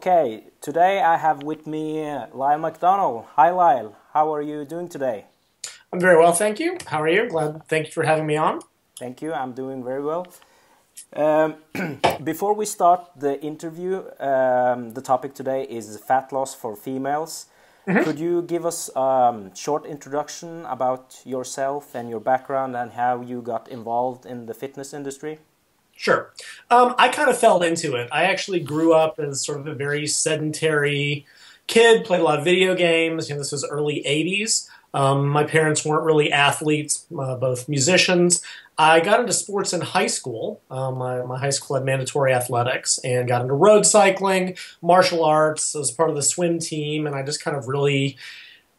Okay, today I have with me uh, Lyle McDonald. Hi, Lyle. How are you doing today? I'm very well, thank you. How are you? Glad. Thank you for having me on. Thank you. I'm doing very well. Um, before we start the interview, um, the topic today is fat loss for females. Mm-hmm. Could you give us a um, short introduction about yourself and your background and how you got involved in the fitness industry? Sure. Um, I kind of fell into it. I actually grew up as sort of a very sedentary kid, played a lot of video games. You know, this was early 80s. Um, my parents weren't really athletes, uh, both musicians. I got into sports in high school. Um, my, my, high school had mandatory athletics and got into road cycling, martial arts as part of the swim team, and I just kind of really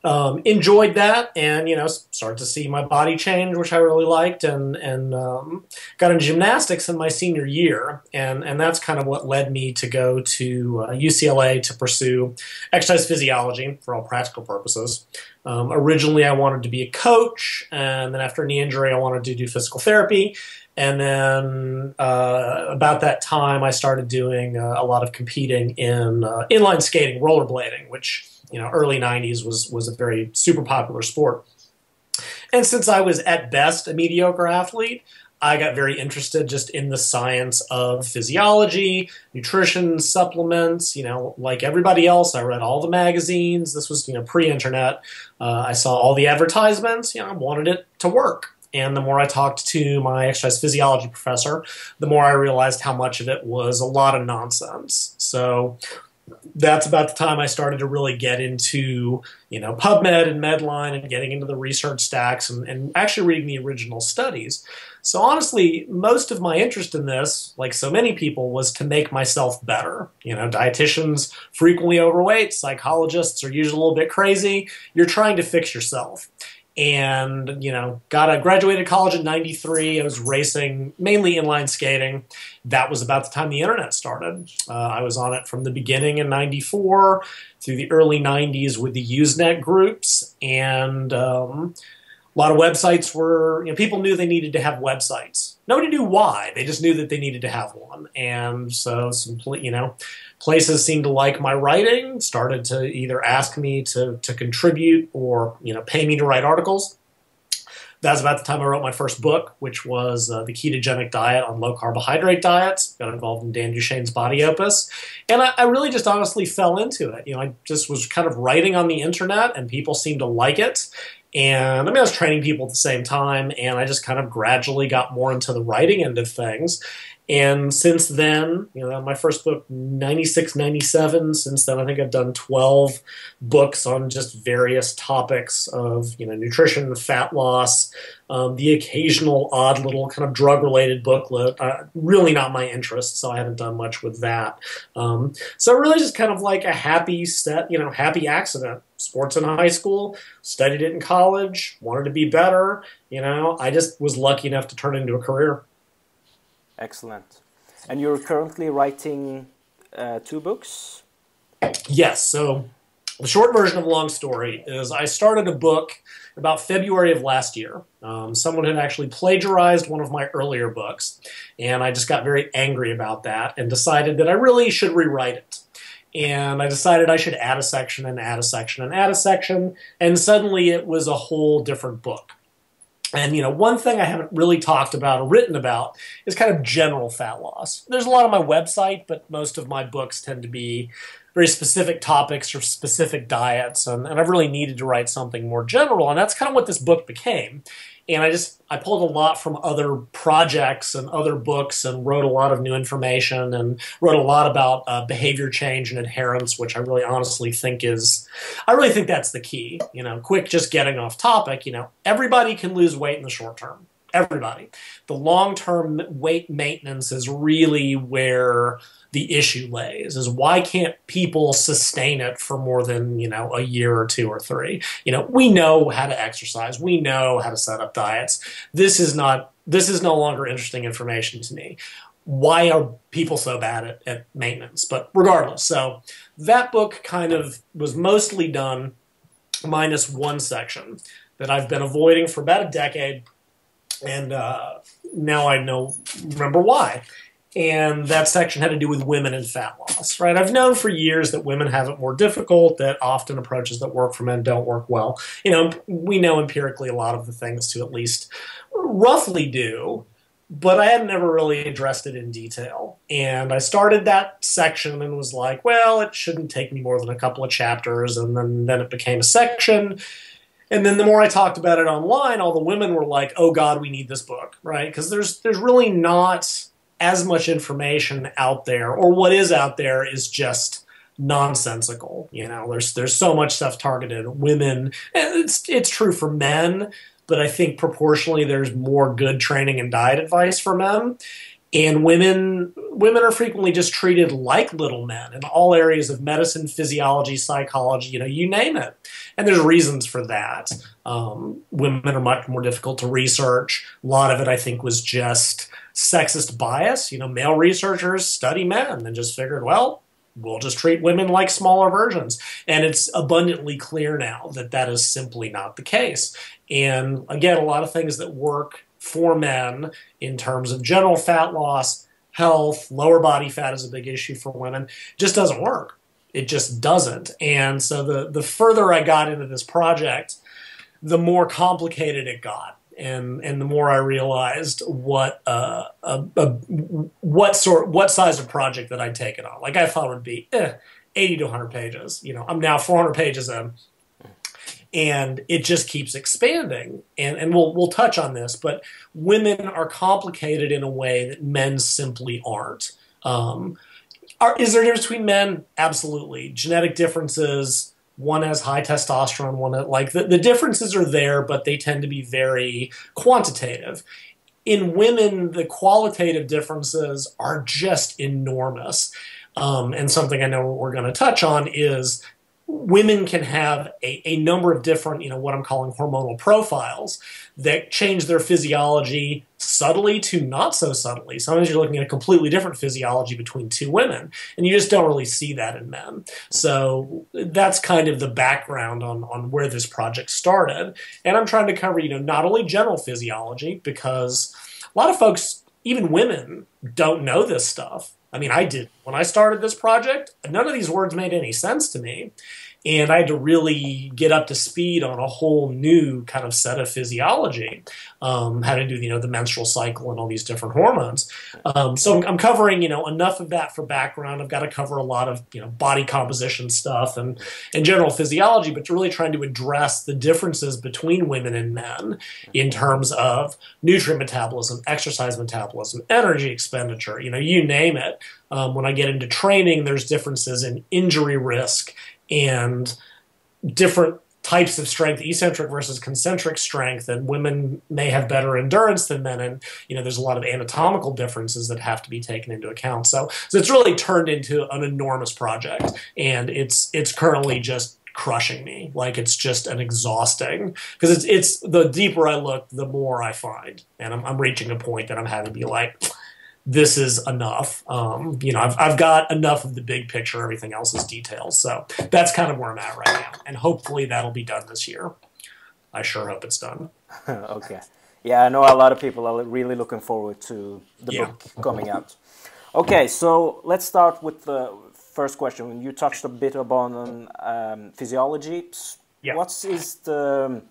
um, enjoyed that and you know started to see my body change which i really liked and and um, got into gymnastics in my senior year. And and that's kind of what led me to go to uh, ucla to pursue exercise physiology for all practical purposes. Um, originally i wanted to be a coach and then after knee injury i wanted to do physical therapy. And then uh, about that time i started doing uh, a lot of competing in uh, inline skating rollerblading which you know early 90s was was a very super popular sport. And since i was at best a mediocre athlete i got very interested just in the science of physiology nutrition supplements you know like everybody else i read all the magazines. This was you know pre-internet. Uh, i saw all the advertisements you know i wanted it to work. And the more I talked to my exercise physiology professor, the more I realized how much of it was a lot of nonsense. So that's about the time I started to really get into, you know, PubMed and Medline and getting into the research stacks and, and, actually reading the original studies. So honestly, most of my interest in this, like so many people, was to make myself better. You know, dietitians frequently overweight, psychologists are usually a little bit crazy. You're trying to fix yourself and you know got a graduated college in 93 i was racing mainly inline skating. That was about the time the internet started. Uh, i was on it from the beginning in 94 through the early 90s with the usenet groups and um, a lot of websites were you know people knew they needed to have websites nobody knew why they just knew that they needed to have one and so some you know places seemed to like my writing, started to either ask me to, to contribute or you know pay me to write articles. That was about the time I wrote my first book, which was uh, The Ketogenic Diet on Low Carbohydrate Diets. Got involved in Dan Duchaine's Body Opus. And I, I, really just honestly fell into it. You know, I just was kind of writing on the internet and people seemed to like it. And I mean, I was training people at the same time, and I just kind of gradually got more into the writing end of things. And since then, you know, my first book, 96, 97, since then I think I've done 12 books on just various topics of, you know, nutrition, fat loss, um, the occasional odd little kind of drug related booklet. Uh, really not my interest, so I haven't done much with that. Um, so really just kind of like a happy set, you know, happy accident. Sports in high school, studied it in college, wanted to be better. You know, I just was lucky enough to turn it into a career. Excellent. And you're currently writing uh, two books? Yes. So the short version of a long story is I started a book about February of last year. Um, someone had actually plagiarized one of my earlier books, and I just got very angry about that and decided that I really should rewrite it. And I decided I should add a section and add a section and add a section, and suddenly it was a whole different book. And you know, one thing I haven't really talked about or written about is kind of general fat loss. There's a lot on my website, but most of my books tend to be very specific topics or specific diets, and, and I've really needed to write something more general, and that's kind of what this book became and I just I pulled a lot from other projects and other books and wrote a lot of new information and wrote a lot about uh, behavior change and adherence, which I really honestly think is I really think that's the key. You know, quick just getting off topic. You know, everybody can lose weight in the short term. Everybody. The long term weight maintenance is really where the issue lays is why can't people sustain it for more than you know a year or two or three? You know we know how to exercise. We know how to set up diets. This is not this is no longer interesting information to me. Why are people so bad at, at maintenance? But regardless so that book kind of was mostly done minus one section that i've been avoiding for about a decade and uh, now i know remember why and that section had to do with women and fat loss, right? I've known for years that women have it more difficult, that often approaches that work for men don't work well. You know, we know empirically a lot of the things to at least roughly do, but I had never really addressed it in detail. And I started that section and was like, well, it shouldn't take me more than a couple of chapters, and then, then it became a section. And then the more I talked about it online, all the women were like, "Oh God, we need this book," right? Because there's there's really not as much information out there, or what is out there is just nonsensical. You know, there's there's so much stuff targeted women. It's it's true for men, but I think proportionally there's more good training and diet advice for men. And women women are frequently just treated like little men in all areas of medicine, physiology, psychology, you know, you name it. And there's reasons for that. Um, women are much more difficult to research. A lot of it, I think, was just sexist bias. You know, male researchers study men and just figured, well, we'll just treat women like smaller versions. And it's abundantly clear now that that is simply not the case. And again, a lot of things that work for men in terms of general fat loss, health, lower body fat is a big issue for women, just doesn't work. It just doesn't. And so the, the further I got into this project, the more complicated it got and and the more I realized what uh, a, a, what sort what size of project that I'd taken on. Like I thought it would be eh, 80 to 100 pages. You know, I'm now 400 pages in, and it just keeps expanding. And and we'll we'll touch on this, but women are complicated in a way that men simply aren't. Um, are, is there a difference between men? Absolutely. Genetic differences one has high testosterone, one like the, the differences are there, but they tend to be very quantitative. In women, the qualitative differences are just enormous. Um, and something I know we're going to touch on is women can have a, a number of different, you know, what I'm calling hormonal profiles that change their physiology subtly to not so subtly. Sometimes you're looking at a completely different physiology between two women, and you just don't really see that in men. So that's kind of the background on, on where this project started. And I'm trying to cover, you know, not only general physiology, because a lot of folks, even women, don't know this stuff. I mean, I did. When I started this project, none of these words made any sense to me and I had to really get up to speed on a whole new kind of set of physiology, um, how to do you know the menstrual cycle and all these different hormones. Um, so I'm covering you know enough of that for background. I've got to cover a lot of you know body composition stuff and and general physiology, but really trying to address the differences between women and men in terms of nutrient metabolism, exercise metabolism, energy expenditure. You know, you name it. Um, when I get into training, there's differences in injury risk and different types of strength, eccentric versus concentric strength, and women may have better endurance than men, and you know there's a lot of anatomical differences that have to be taken into account. So, so it's really turned into an enormous project, and it's it's currently just crushing me. Like it's just an exhausting because it's it's the deeper I look, the more I find, and I'm, I'm reaching a point that I'm having to be like this is enough. Um, you know, I've, I've got enough of the big picture. Everything else is details. So that's kind of where I'm at right now. And hopefully that'll be done this year. I sure hope it's done. okay. Yeah, I know a lot of people are really looking forward to the yeah. book coming out. Okay, so let's start with the first question. You touched a bit upon um, physiology. Yeah. What is the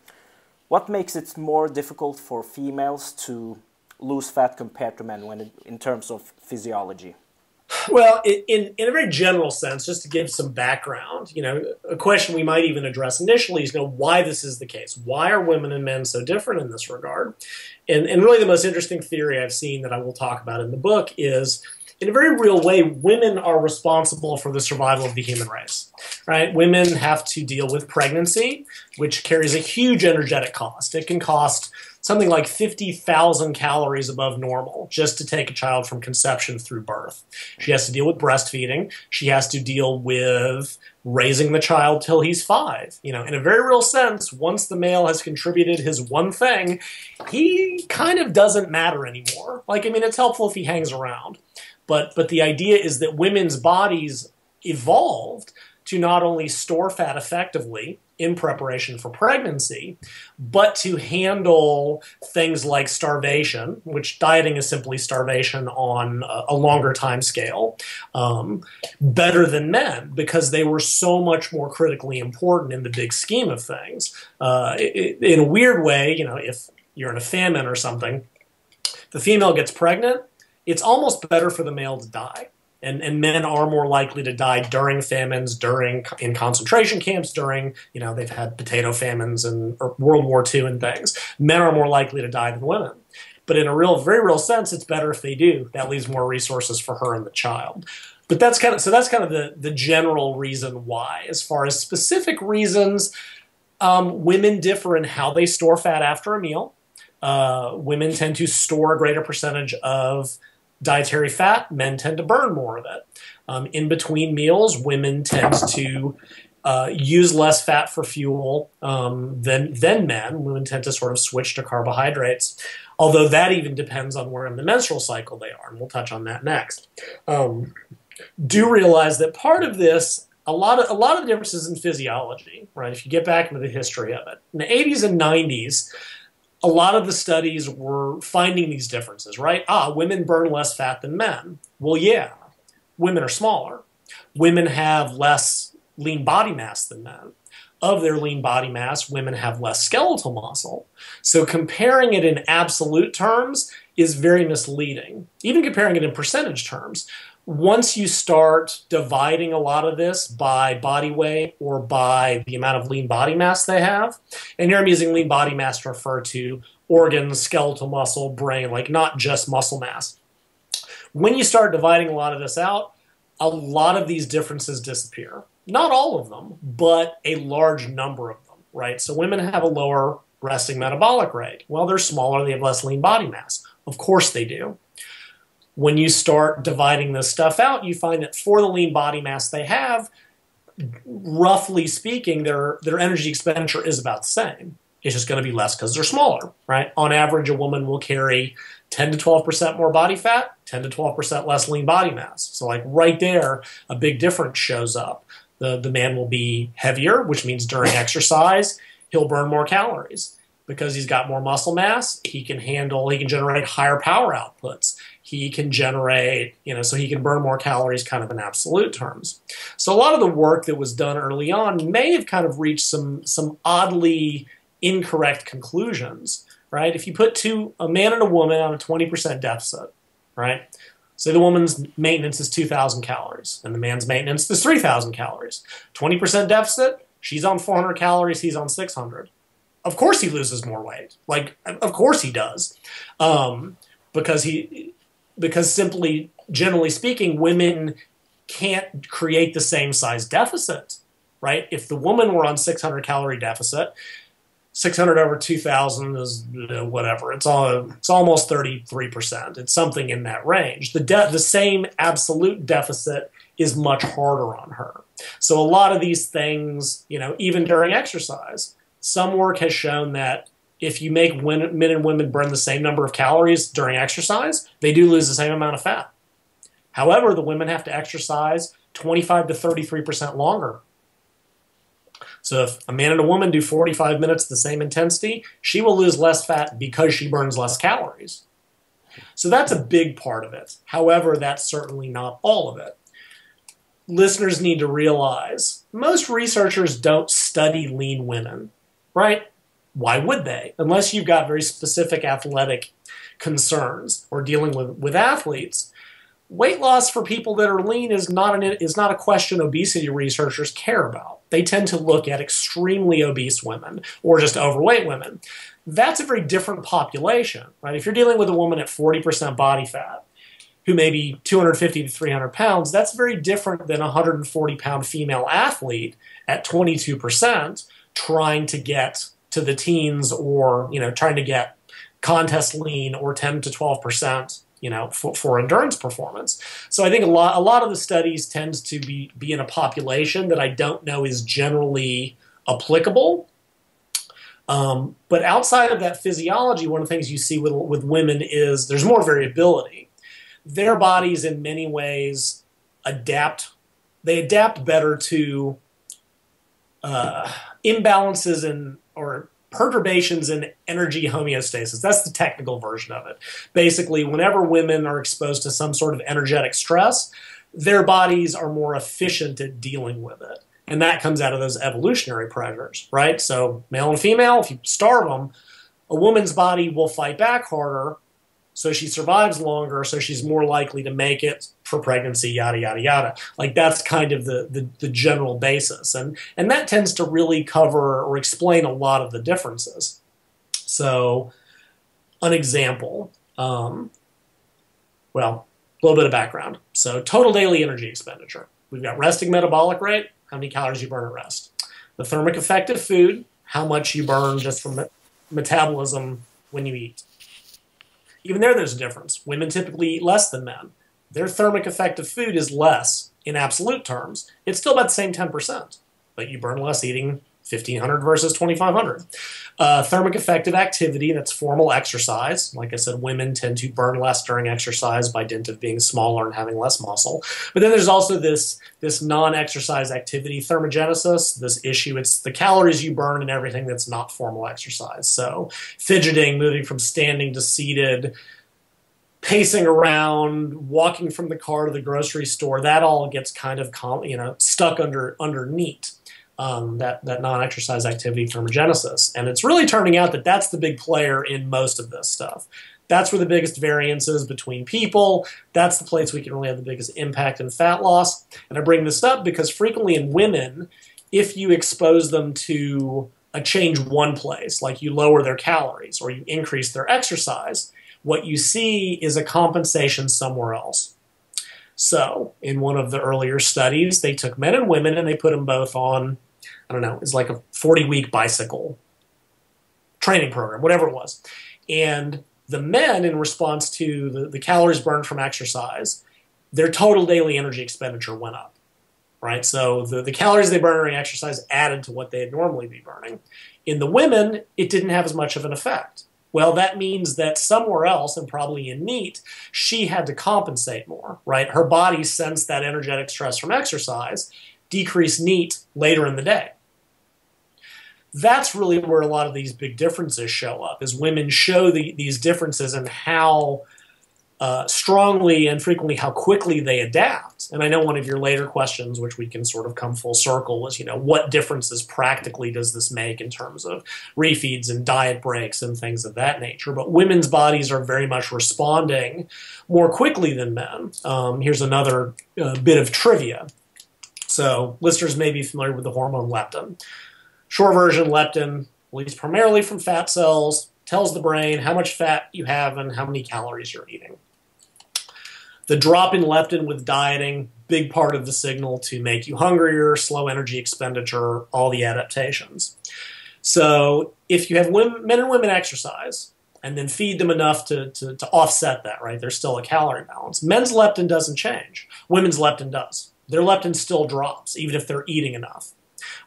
what makes it more difficult for females to lose fat compared to men when it, in terms of physiology? Well, in, in a very general sense, just to give some background, you know, a question we might even address initially is, you know, why this is the case. Why are women and men so different in this regard? And, and really the most interesting theory I've seen that I will talk about in the book is in a very real way, women are responsible for the survival of the human race. Right? Women have to deal with pregnancy, which carries a huge energetic cost. It can cost something like 50,000 calories above normal just to take a child from conception through birth. She has to deal with breastfeeding. She has to deal with raising the child till he's five. You know, in a very real sense, once the male has contributed his one thing, he kind of doesn't matter anymore. Like, I mean, it's helpful if he hangs around. But, but the idea is that women's bodies evolved to not only store fat effectively in preparation for pregnancy, but to handle things like starvation, which dieting is simply starvation on a, longer time scale, um, better than men because they were so much more critically important in the big scheme of things. Uh, it, in a weird way, you know, if you're in a famine or something, the female gets pregnant, it's almost better for the male to die and, and men are more likely to die during famines, during in concentration camps, during you know they've had potato famines and World War II and things. Men are more likely to die than women. But in a real, very real sense, it's better if they do. That leaves more resources for her and the child. But that's kind of so that's kind of the the general reason why. As far as specific reasons, um, women differ in how they store fat after a meal. Uh, women tend to store a greater percentage of dietary fat, men tend to burn more of it. Um, in between meals, women tend to uh, use less fat for fuel um, than than men. Women tend to sort of switch to carbohydrates, although that even depends on where in the menstrual cycle they are, and we'll touch on that next. Um, do realize that part of this, a lot of a lot of differences in physiology, right? If you get back into the history of it, in the 80s and 90s, a lot of the studies were finding these differences, right? Ah, women burn less fat than men. Well, yeah, women are smaller. Women have less lean body mass than men. Of their lean body mass, women have less skeletal muscle. So comparing it in absolute terms is very misleading, even comparing it in percentage terms once you start dividing a lot of this by body weight or by the amount of lean body mass they have, and here I'm using lean body mass to refer to organs, skeletal muscle, brain, like not just muscle mass. When you start dividing a lot of this out, a lot of these differences disappear. Not all of them, but a large number of them, right? So women have a lower resting metabolic rate. Well, they're smaller, they have less lean body mass. Of course they do when you start dividing this stuff out, you find that for the lean body mass they have, roughly speaking, their their energy expenditure is about the same. It's just going to be less because they're smaller, right? On average, a woman will carry 10 to 12% more body fat, 10 to 12% less lean body mass. So, like right there, a big difference shows up. The, the man will be heavier, which means during exercise, he'll burn more calories because he's got more muscle mass. He can handle, he can generate higher power outputs he can generate, you know, so he can burn more calories kind of in absolute terms. So a lot of the work that was done early on may have kind of reached some some oddly incorrect conclusions, right? If you put two a man and a woman on a 20% deficit, right? Say the woman's maintenance is 2,000 calories and the man's maintenance is 3,000 calories. 20% deficit, she's on 400 calories, he's on 600. Of course he loses more weight. Like, of course he does. Um, because he because simply, generally speaking, women can't create the same size deficit, right? If the woman were on 600 calorie deficit, 600 over 2000 is whatever. It's all it's almost 33%. It's something in that range. The the same absolute deficit is much harder on her. So a lot of these things, you know, even during exercise, some work has shown that if you make men and women burn the same number of calories during exercise, they do lose the same amount of fat. However, the women have to exercise 25 to 33% longer. So if a man and a woman do 45 minutes the same intensity, she will lose less fat because she burns less calories. So that's a big part of it. However, that's certainly not all of it. Listeners need to realize most researchers don't study lean women, right? Why would they? Unless you've got very specific athletic concerns or dealing with, with athletes. Weight loss for people that are lean is not an is not a question obesity researchers care about. They tend to look at extremely obese women or just overweight women. That's a very different population, right? If you're dealing with a woman at 40% body fat who may be 250 to 300 pounds, that's very different than a 140 pound female athlete at 22% trying to get to the teens or you know trying to get contest lean or 10 to 12 percent you know for, for endurance performance. So i think a lot a lot of the studies tend to be be in a population that i don't know is generally applicable. Um, but outside of that physiology one of the things you see with, with women is there's more variability. Their bodies in many ways adapt they adapt better to uh, imbalances in or perturbations in energy homeostasis. That's the technical version of it. Basically, whenever women are exposed to some sort of energetic stress, their bodies are more efficient at dealing with it. And that comes out of those evolutionary pressures, right? So, male and female, if you starve them, a woman's body will fight back harder so she survives longer, so she's more likely to make it for pregnancy, yada yada yada. Like that's kind of the, the, the general basis, and and that tends to really cover or explain a lot of the differences. So, an example, um, well, a little bit of background. So, total daily energy expenditure. We've got resting metabolic rate, how many calories you burn at rest. The thermic effect of food, how much you burn just from metabolism when you eat. Even there, there's a difference. Women typically eat less than men. Their thermic effect of food is less in absolute terms. It's still about the same 10%, but you burn less eating 1500 versus 2500. Uh, thermic effect of activity, that's formal exercise. Like I said, women tend to burn less during exercise by dint of being smaller and having less muscle. But then there's also this, this non exercise activity, thermogenesis, this issue. It's the calories you burn and everything that's not formal exercise. So fidgeting, moving from standing to seated, pacing around, walking from the car to the grocery store, that all gets kind of you know stuck under underneath um, that, that non-exercise activity thermogenesis. And it's really turning out that that's the big player in most of this stuff. That's where the biggest variance is between people. That's the place we can really have the biggest impact in fat loss. And I bring this up because frequently in women, if you expose them to a change one place, like you lower their calories or you increase their exercise, what you see is a compensation somewhere else. So, in one of the earlier studies, they took men and women and they put them both on I don't know, it's like a 40 week bicycle training program, whatever it was. And the men, in response to the, the calories burned from exercise, their total daily energy expenditure went up. Right? So the, the calories they burn during exercise added to what they'd normally be burning. In the women, it didn't have as much of an effect. Well, that means that somewhere else, and probably in NEAT, she had to compensate more, right? Her body sensed that energetic stress from exercise, decreased NEAT later in the day that's really where a lot of these big differences show up is women show the, these differences and how uh, strongly and frequently how quickly they adapt. And i know one of your later questions which we can sort of come full circle was you know what differences practically does this make in terms of refeeds and diet breaks and things of that nature? But women's bodies are very much responding more quickly than men. Um, here's another uh, bit of trivia. So listeners may be familiar with the hormone leptin. Short version, leptin, released primarily from fat cells, tells the brain how much fat you have and how many calories you're eating. The drop in leptin with dieting, big part of the signal to make you hungrier, slow energy expenditure, all the adaptations. So if you have women, men and women exercise and then feed them enough to, to, to offset that, right? There's still a calorie balance. Men's leptin doesn't change. Women's leptin does. Their leptin still drops, even if they're eating enough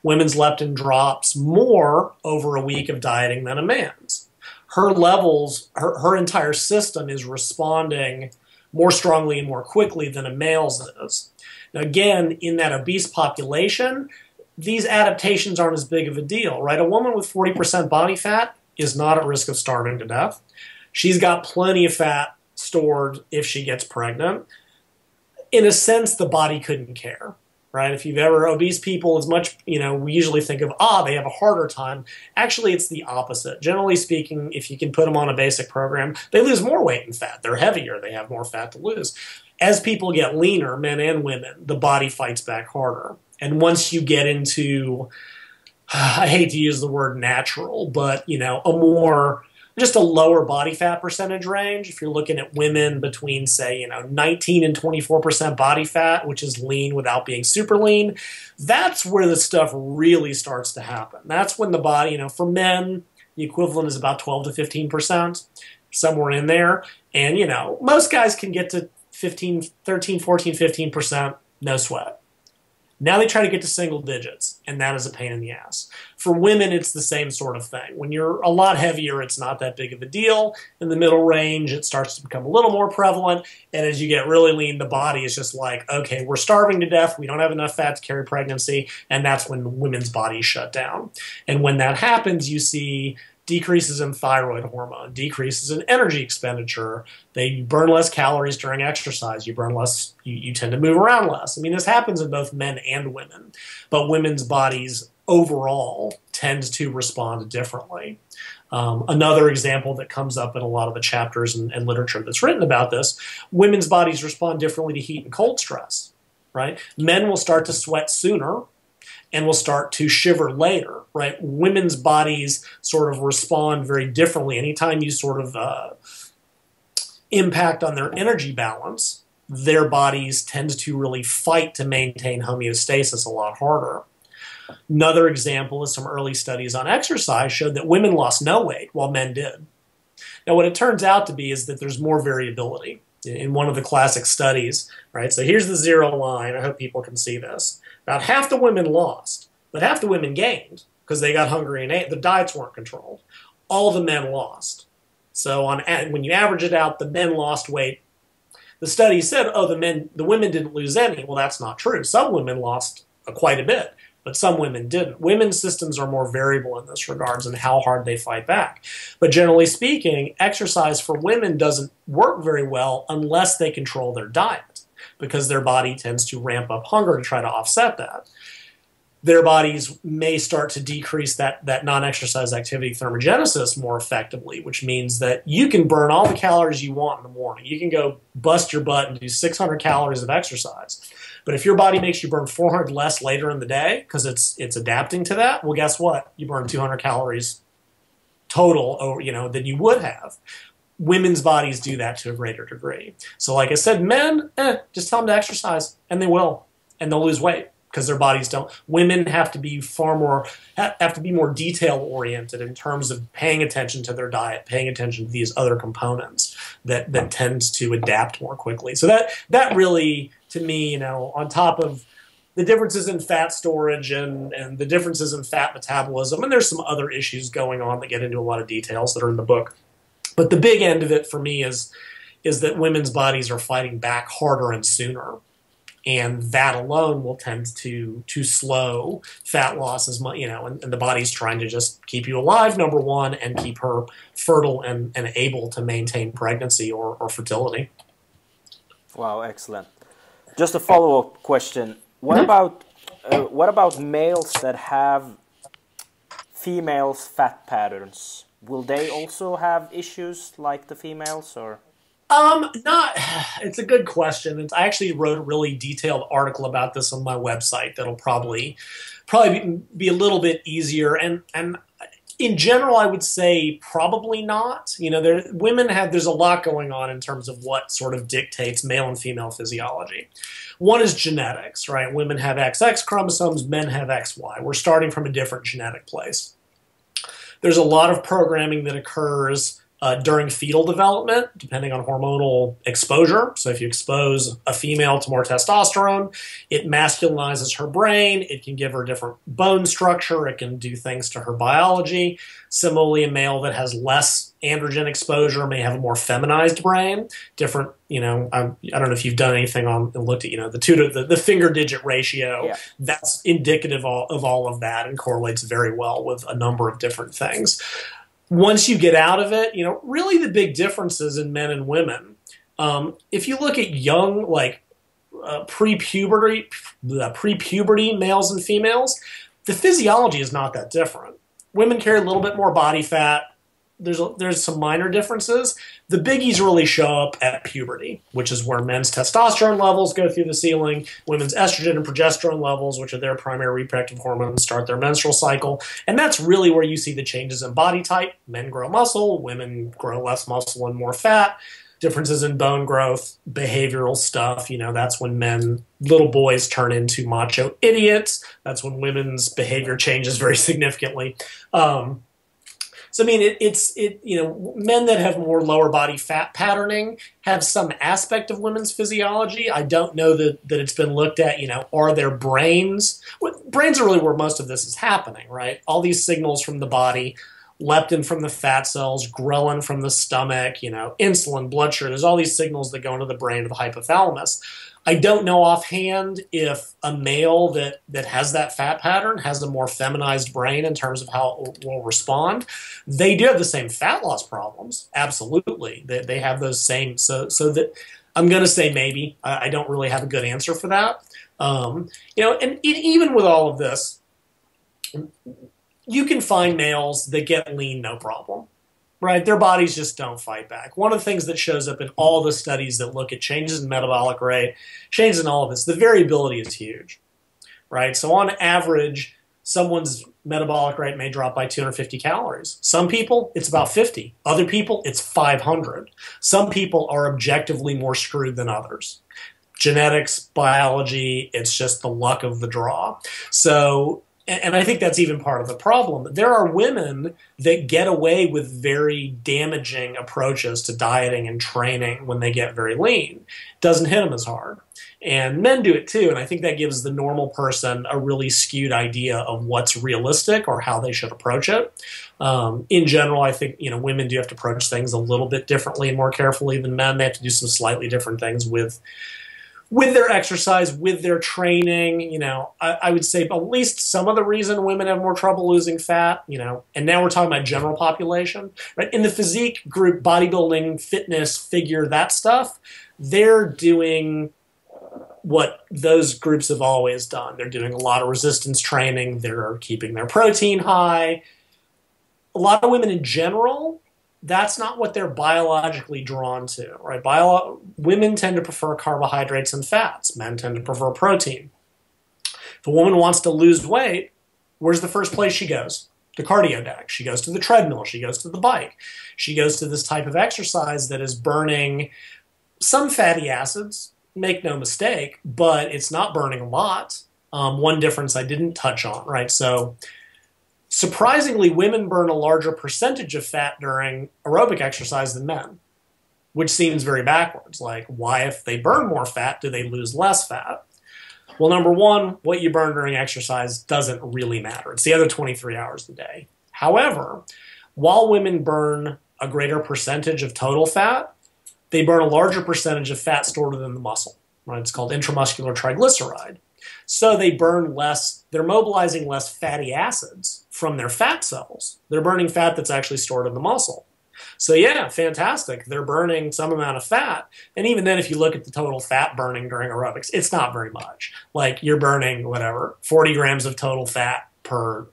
women's leptin drops more over a week of dieting than a man's. Her levels, her, her entire system is responding more strongly and more quickly than a male's is. Now, again, in that obese population, these adaptations aren't as big of a deal, right? A woman with 40% body fat is not at risk of starving to death. She's got plenty of fat stored if she gets pregnant. In a sense, the body couldn't care right? If you've ever obese people, as much you know, we usually think of ah, they have a harder time. Actually, it's the opposite. Generally speaking, if you can put them on a basic program, they lose more weight and fat. They're heavier. They have more fat to lose. As people get leaner, men and women, the body fights back harder. And once you get into, I hate to use the word natural, but you know, a more just a lower body fat percentage range. If you're looking at women between, say, you know, 19 and 24% body fat, which is lean without being super lean, that's where the stuff really starts to happen. That's when the body, you know, for men, the equivalent is about 12 to 15%, somewhere in there. And, you know, most guys can get to 15, 13, 14, 15%, no sweat. Now they try to get to single digits, and that is a pain in the ass. For women, it's the same sort of thing. When you're a lot heavier, it's not that big of a deal. In the middle range, it starts to become a little more prevalent. And as you get really lean, the body is just like, okay, we're starving to death. We don't have enough fat to carry pregnancy. And that's when women's bodies shut down. And when that happens, you see decreases in thyroid hormone, decreases in energy expenditure. They burn less calories during exercise. You burn less, you, you tend to move around less. I mean, this happens in both men and women, but women's bodies overall tend to respond differently. Um, another example that comes up in a lot of the chapters and, and literature that's written about this women's bodies respond differently to heat and cold stress, right? Men will start to sweat sooner and will start to shiver later, right? Women's bodies sort of respond very differently. Anytime you sort of uh, impact on their energy balance, their bodies tend to really fight to maintain homeostasis a lot harder. Another example is some early studies on exercise showed that women lost no weight while men did. Now, what it turns out to be is that there's more variability in one of the classic studies, right? So here's the zero line. I hope people can see this. About half the women lost, but half the women gained because they got hungry and ate. The diets weren't controlled. All the men lost. So on when you average it out, the men lost weight. The study said, "Oh, the men, the women didn't lose any." Well, that's not true. Some women lost quite a bit, but some women didn't. Women's systems are more variable in this regards and how hard they fight back. But generally speaking, exercise for women doesn't work very well unless they control their diet because their body tends to ramp up hunger to try to offset that. Their bodies may start to decrease that, that non exercise activity thermogenesis more effectively, which means that you can burn all the calories you want in the morning. You can go bust your butt and do 600 calories of exercise. But if your body makes you burn 400 less later in the day because it's it's adapting to that, well, guess what? You burn 200 calories total, or you know, than you would have women's bodies do that to a greater degree. So, like I said, men, eh, just tell them to exercise, and they will, and they'll lose weight because their bodies don't. Women have to be far more have to be more detail oriented in terms of paying attention to their diet, paying attention to these other components that that tends to adapt more quickly. So that that really, to me, you know, on top of the differences in fat storage and, and the differences in fat metabolism, and there's some other issues going on that get into a lot of details that are in the book. But the big end of it for me is is that women's bodies are fighting back harder and sooner. And that alone will tend to to slow fat loss as much, you know, and, and, the body's trying to just keep you alive, number one, and keep her fertile and, and able to maintain pregnancy or, or fertility. Wow, excellent. Just a follow up question. What mm-hmm. about uh, what about males that have females' fat patterns? Will they also have issues like the females or? Um, not. It's a good question. It's, I actually wrote a really detailed article about this on my website. That'll probably probably be, be a little bit easier. And and in general, I would say probably not. You know, there women have there's a lot going on in terms of what sort of dictates male and female physiology. One is genetics, right? Women have XX chromosomes, men have XY. We're starting from a different genetic place. There's a lot of programming that occurs uh, during fetal development, depending on hormonal exposure. So, if you expose a female to more testosterone, it masculinizes her brain. It can give her different bone structure. It can do things to her biology. Similarly, a male that has less androgen exposure may have a more feminized brain. Different, you know, I, I don't know if you've done anything on and looked at, you know, the two to the, the finger digit ratio. Yeah. That's indicative of, of all of that and correlates very well with a number of different things once you get out of it, you know, really the big differences in men and women. Um, if you look at young, like uh, pre-puberty, pre-puberty males and females, the physiology is not that different. Women carry a little bit more body fat there's a, there's some minor differences. The biggies really show up at puberty, which is where men's testosterone levels go through the ceiling, women's estrogen and progesterone levels, which are their primary reproductive hormones, start their menstrual cycle, and that's really where you see the changes in body type. Men grow muscle, women grow less muscle and more fat. Differences in bone growth, behavioral stuff. You know, that's when men, little boys, turn into macho idiots. That's when women's behavior changes very significantly. Um, So I mean, it, it's it you know men that have more lower body fat patterning have some aspect of women's physiology. I don't know that that it's been looked at. You know, are their brains? brains are really where most of this is happening, right? All these signals from the body leptin from the fat cells, ghrelin from the stomach, you know, insulin, blood sugar. There's all these signals that go into the brain of the hypothalamus. I don't know offhand if a male that, that has that fat pattern has a more feminized brain in terms of how it will respond. They do have the same fat loss problems, absolutely. They, they have those same. So so that I'm going to say maybe. I, I, don't really have a good answer for that. Um, you know, and it, even with all of this, you can find males that get lean no problem right? Their bodies just don't fight back. One of the things that shows up in all the studies that look at changes in metabolic rate, changes in all of this, the variability is huge, right? So on average, someone's metabolic rate may drop by 250 calories. Some people, it's about 50. Other people, it's 500. Some people are objectively more screwed than others. Genetics, biology, it's just the luck of the draw. So and I think that's even part of the problem. There are women that get away with very damaging approaches to dieting and training when they get very lean. Doesn't hit them as hard. And men do it too, and I think that gives the normal person a really skewed idea of what's realistic or how they should approach it. Um, in general, I think you know women do have to approach things a little bit differently and more carefully than men. They have to do some slightly different things with with their exercise, with their training, you know, I, I, would say at least some of the reason women have more trouble losing fat, you know, and now we're talking about general population, right? In the physique group, bodybuilding, fitness, figure, that stuff, they're doing what those groups have always done. They're doing a lot of resistance training, they're keeping their protein high. A lot of women in general that's not what they're biologically drawn to, right? Bio- women tend to prefer carbohydrates and fats. Men tend to prefer protein. If a woman wants to lose weight, where's the first place she goes? The cardio deck. She goes to the treadmill. She goes to the bike. She goes to this type of exercise that is burning some fatty acids, make no mistake, but it's not burning a lot. Um, one difference I didn't touch on, right? So Surprisingly, women burn a larger percentage of fat during aerobic exercise than men, which seems very backwards. Like, why, if they burn more fat, do they lose less fat? Well, number one, what you burn during exercise doesn't really matter. It's the other 23 hours a day. However, while women burn a greater percentage of total fat, they burn a larger percentage of fat stored within the muscle. Right? It's called intramuscular triglyceride. So they burn less, they're mobilizing less fatty acids from their fat cells. They're burning fat that's actually stored in the muscle. So yeah, fantastic. They're burning some amount of fat. And even then if you look at the total fat burning during aerobics, it's not very much. Like you're burning whatever, 40 grams of total fat per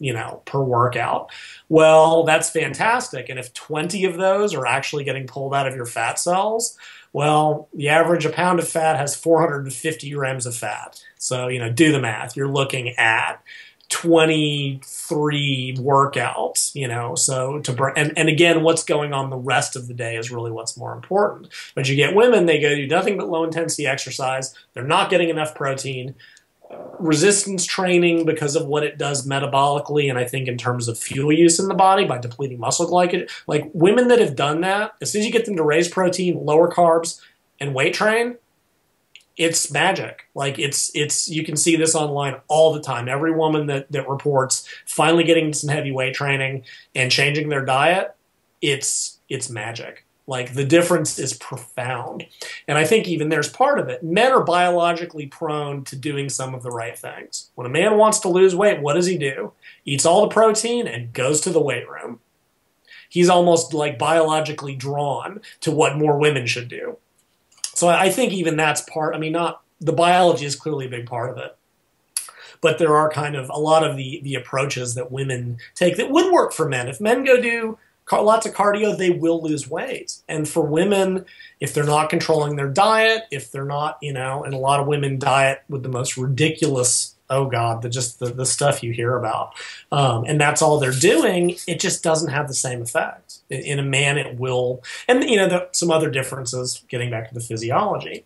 you know, per workout. Well, that's fantastic. And if 20 of those are actually getting pulled out of your fat cells, well, the average a pound of fat has 450 grams of fat. So, you know, do the math. You're looking at 23 workouts, you know, so to burn, and, and again, what's going on the rest of the day is really what's more important. But you get women, they go do nothing but low intensity exercise. They're not getting enough protein uh, resistance training because of what it does metabolically and I think in terms of fuel use in the body by depleting muscle glycogen. Like women that have done that, as soon as you get them to raise protein, lower carbs, and weight train, it's magic. Like it's it's you can see this online all the time. Every woman that that reports finally getting some heavyweight training and changing their diet, it's it's magic. Like the difference is profound. And I think even there's part of it. Men are biologically prone to doing some of the right things. When a man wants to lose weight, what does he do? Eats all the protein and goes to the weight room. He's almost like biologically drawn to what more women should do. So I think even that's part, I mean, not the biology is clearly a big part of it. But there are kind of a lot of the, the approaches that women take that would work for men. If men go do lots of cardio, they will lose weight. And for women, if they're not controlling their diet, if they're not, you know, and a lot of women diet with the most ridiculous, oh God, the just the, the stuff you hear about, um, and that's all they're doing, it just doesn't have the same effect. In, in a man, it will, and you know, the, some other differences. Getting back to the physiology,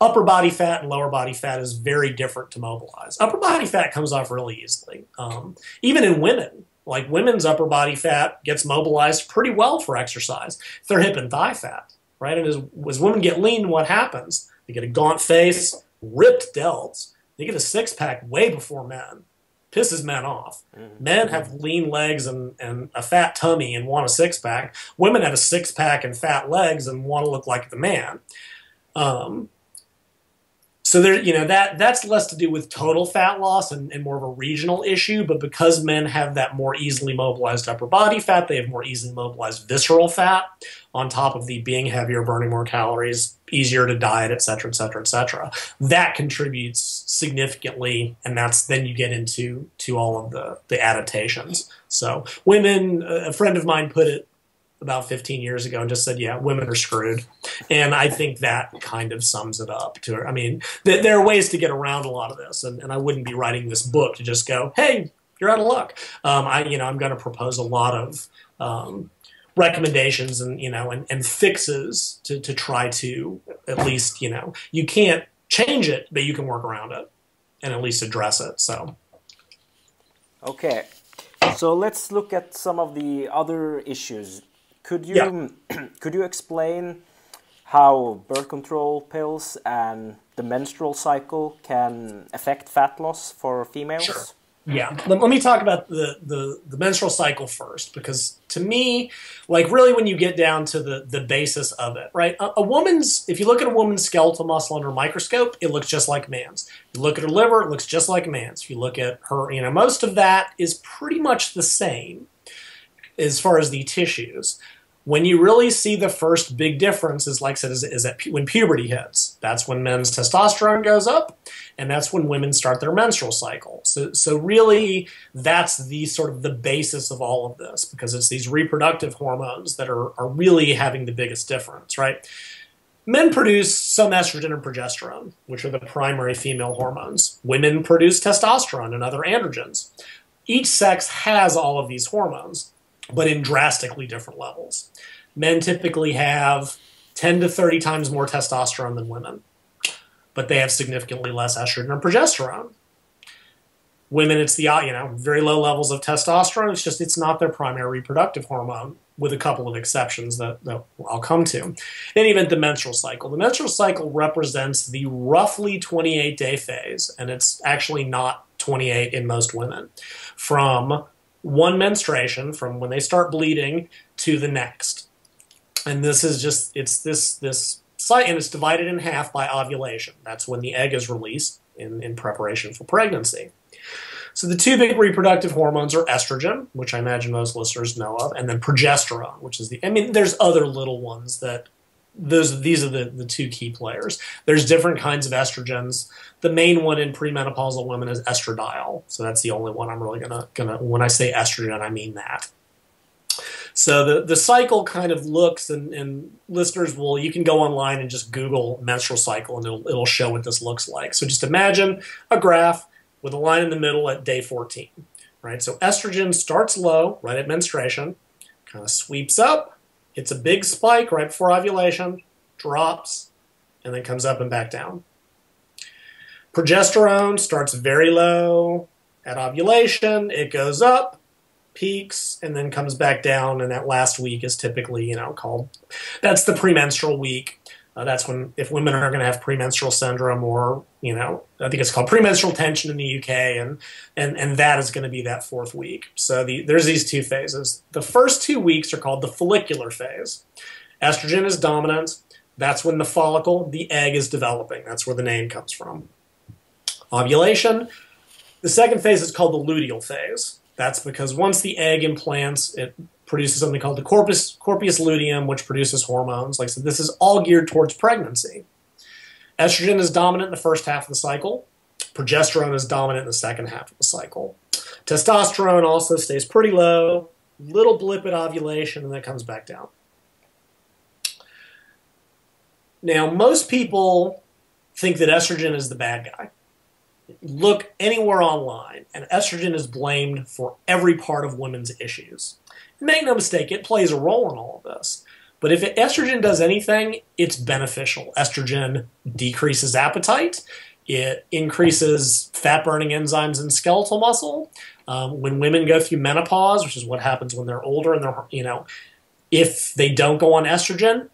upper body fat and lower body fat is very different to mobilize. Upper body fat comes off really easily, um, even in women Like women's upper body fat gets mobilized pretty well for exercise. Their hip and thigh fat, right? And as, as women get lean, what happens? They get a gaunt face, ripped delts. They get a six pack way before men. Pisses men off. Mm-hmm. Men have lean legs and, and a fat tummy and want a six pack. Women have a six pack and fat legs and want to look like the man. Um, so there, you know, that that's less to do with total fat loss and, and, more of a regional issue. But because men have that more easily mobilized upper body fat, they have more easily mobilized visceral fat on top of the being heavier, burning more calories, easier to diet, et cetera, et cetera, et cetera. That contributes significantly, and that's then you get into to all of the the adaptations. So women, a friend of mine put it about 15 years ago and just said, yeah, women are screwed. And I think that kind of sums it up to I mean, th- there are ways to get around a lot of this. And, and I wouldn't be writing this book to just go, hey, you're out of luck. Um, I, you know, I'm going to propose a lot of um, recommendations and, you know, and, and fixes to, to try to at least, you know, you can't change it, but you can work around it and at least address it. So. Okay. So let's look at some of the other issues could you yeah. could you explain how birth control pills and the menstrual cycle can affect fat loss for females? Sure. Yeah, let, let, me talk about the, the, the menstrual cycle first, because to me, like really when you get down to the, the basis of it, right? A, a, woman's, if you look at a woman's skeletal muscle under a microscope, it looks just like man's. If you look at her liver, it looks just like man's. If you look at her, you know, most of that is pretty much the same as far as the tissues. When you really see the first big difference is, like I said, is, is that when puberty hits. That's when men's testosterone goes up, and that's when women start their menstrual cycle. So, so really, that's the sort of the basis of all of this because it's these reproductive hormones that are, are really having the biggest difference, right? Men produce some estrogen and progesterone, which are the primary female hormones. Women produce testosterone and other androgens. Each sex has all of these hormones but in drastically different levels. Men typically have 10 to 30 times more testosterone than women, but they have significantly less estrogen and progesterone. Women, it's the you know very low levels of testosterone. It's just it's not their primary reproductive hormone, with a couple of exceptions that, that I'll come to. In any event, the menstrual cycle. The menstrual cycle represents the roughly 28 day phase, and it's actually not 28 in most women, from one menstruation from when they start bleeding to the next. And this is just it's this this site and it's divided in half by ovulation. That's when the egg is released in, in preparation for pregnancy. So the two big reproductive hormones are estrogen, which I imagine most listeners know of, and then progesterone, which is the I mean there's other little ones that those these are the, the two key players. There's different kinds of estrogens. The main one in premenopausal women is estradiol. So that's the only one I'm really gonna gonna when I say estrogen, I mean that. So the, the cycle kind of looks and, and listeners will you can go online and just Google menstrual cycle and it'll it'll show what this looks like. So just imagine a graph with a line in the middle at day 14. Right? So estrogen starts low right at menstruation, kind of sweeps up, it's a big spike right before ovulation, drops, and then comes up and back down. Progesterone starts very low at ovulation, it goes up, peaks, and then comes back down, and that last week is typically, you know, called that's the premenstrual week. Uh, that's when, if women are going to have premenstrual syndrome or, you know, I think it's called premenstrual tension in the UK, and and and that is going to be that fourth week. So the, there's these two phases. The first two weeks are called the follicular phase. Estrogen is dominant. That's when the follicle, the egg, is developing. That's where the name comes from. Ovulation. The second phase is called the luteal phase. That's because once the egg implants, it produces something called the corpus, corpus luteum, which produces hormones. Like I said, this is all geared towards pregnancy. Estrogen is dominant in the first half of the cycle. Progesterone is dominant in the second half of the cycle. Testosterone also stays pretty low, little blip at ovulation, and then comes back down. Now, most people think that estrogen is the bad guy. Look anywhere online, and estrogen is blamed for every part of women's issues. Make no mistake, it plays a role in all of this. But if estrogen does anything, it's beneficial. Estrogen decreases appetite. It increases fat burning enzymes in skeletal muscle. Um, when women go through menopause, which is what happens when they're older and they're, you know, if they don't go on estrogen,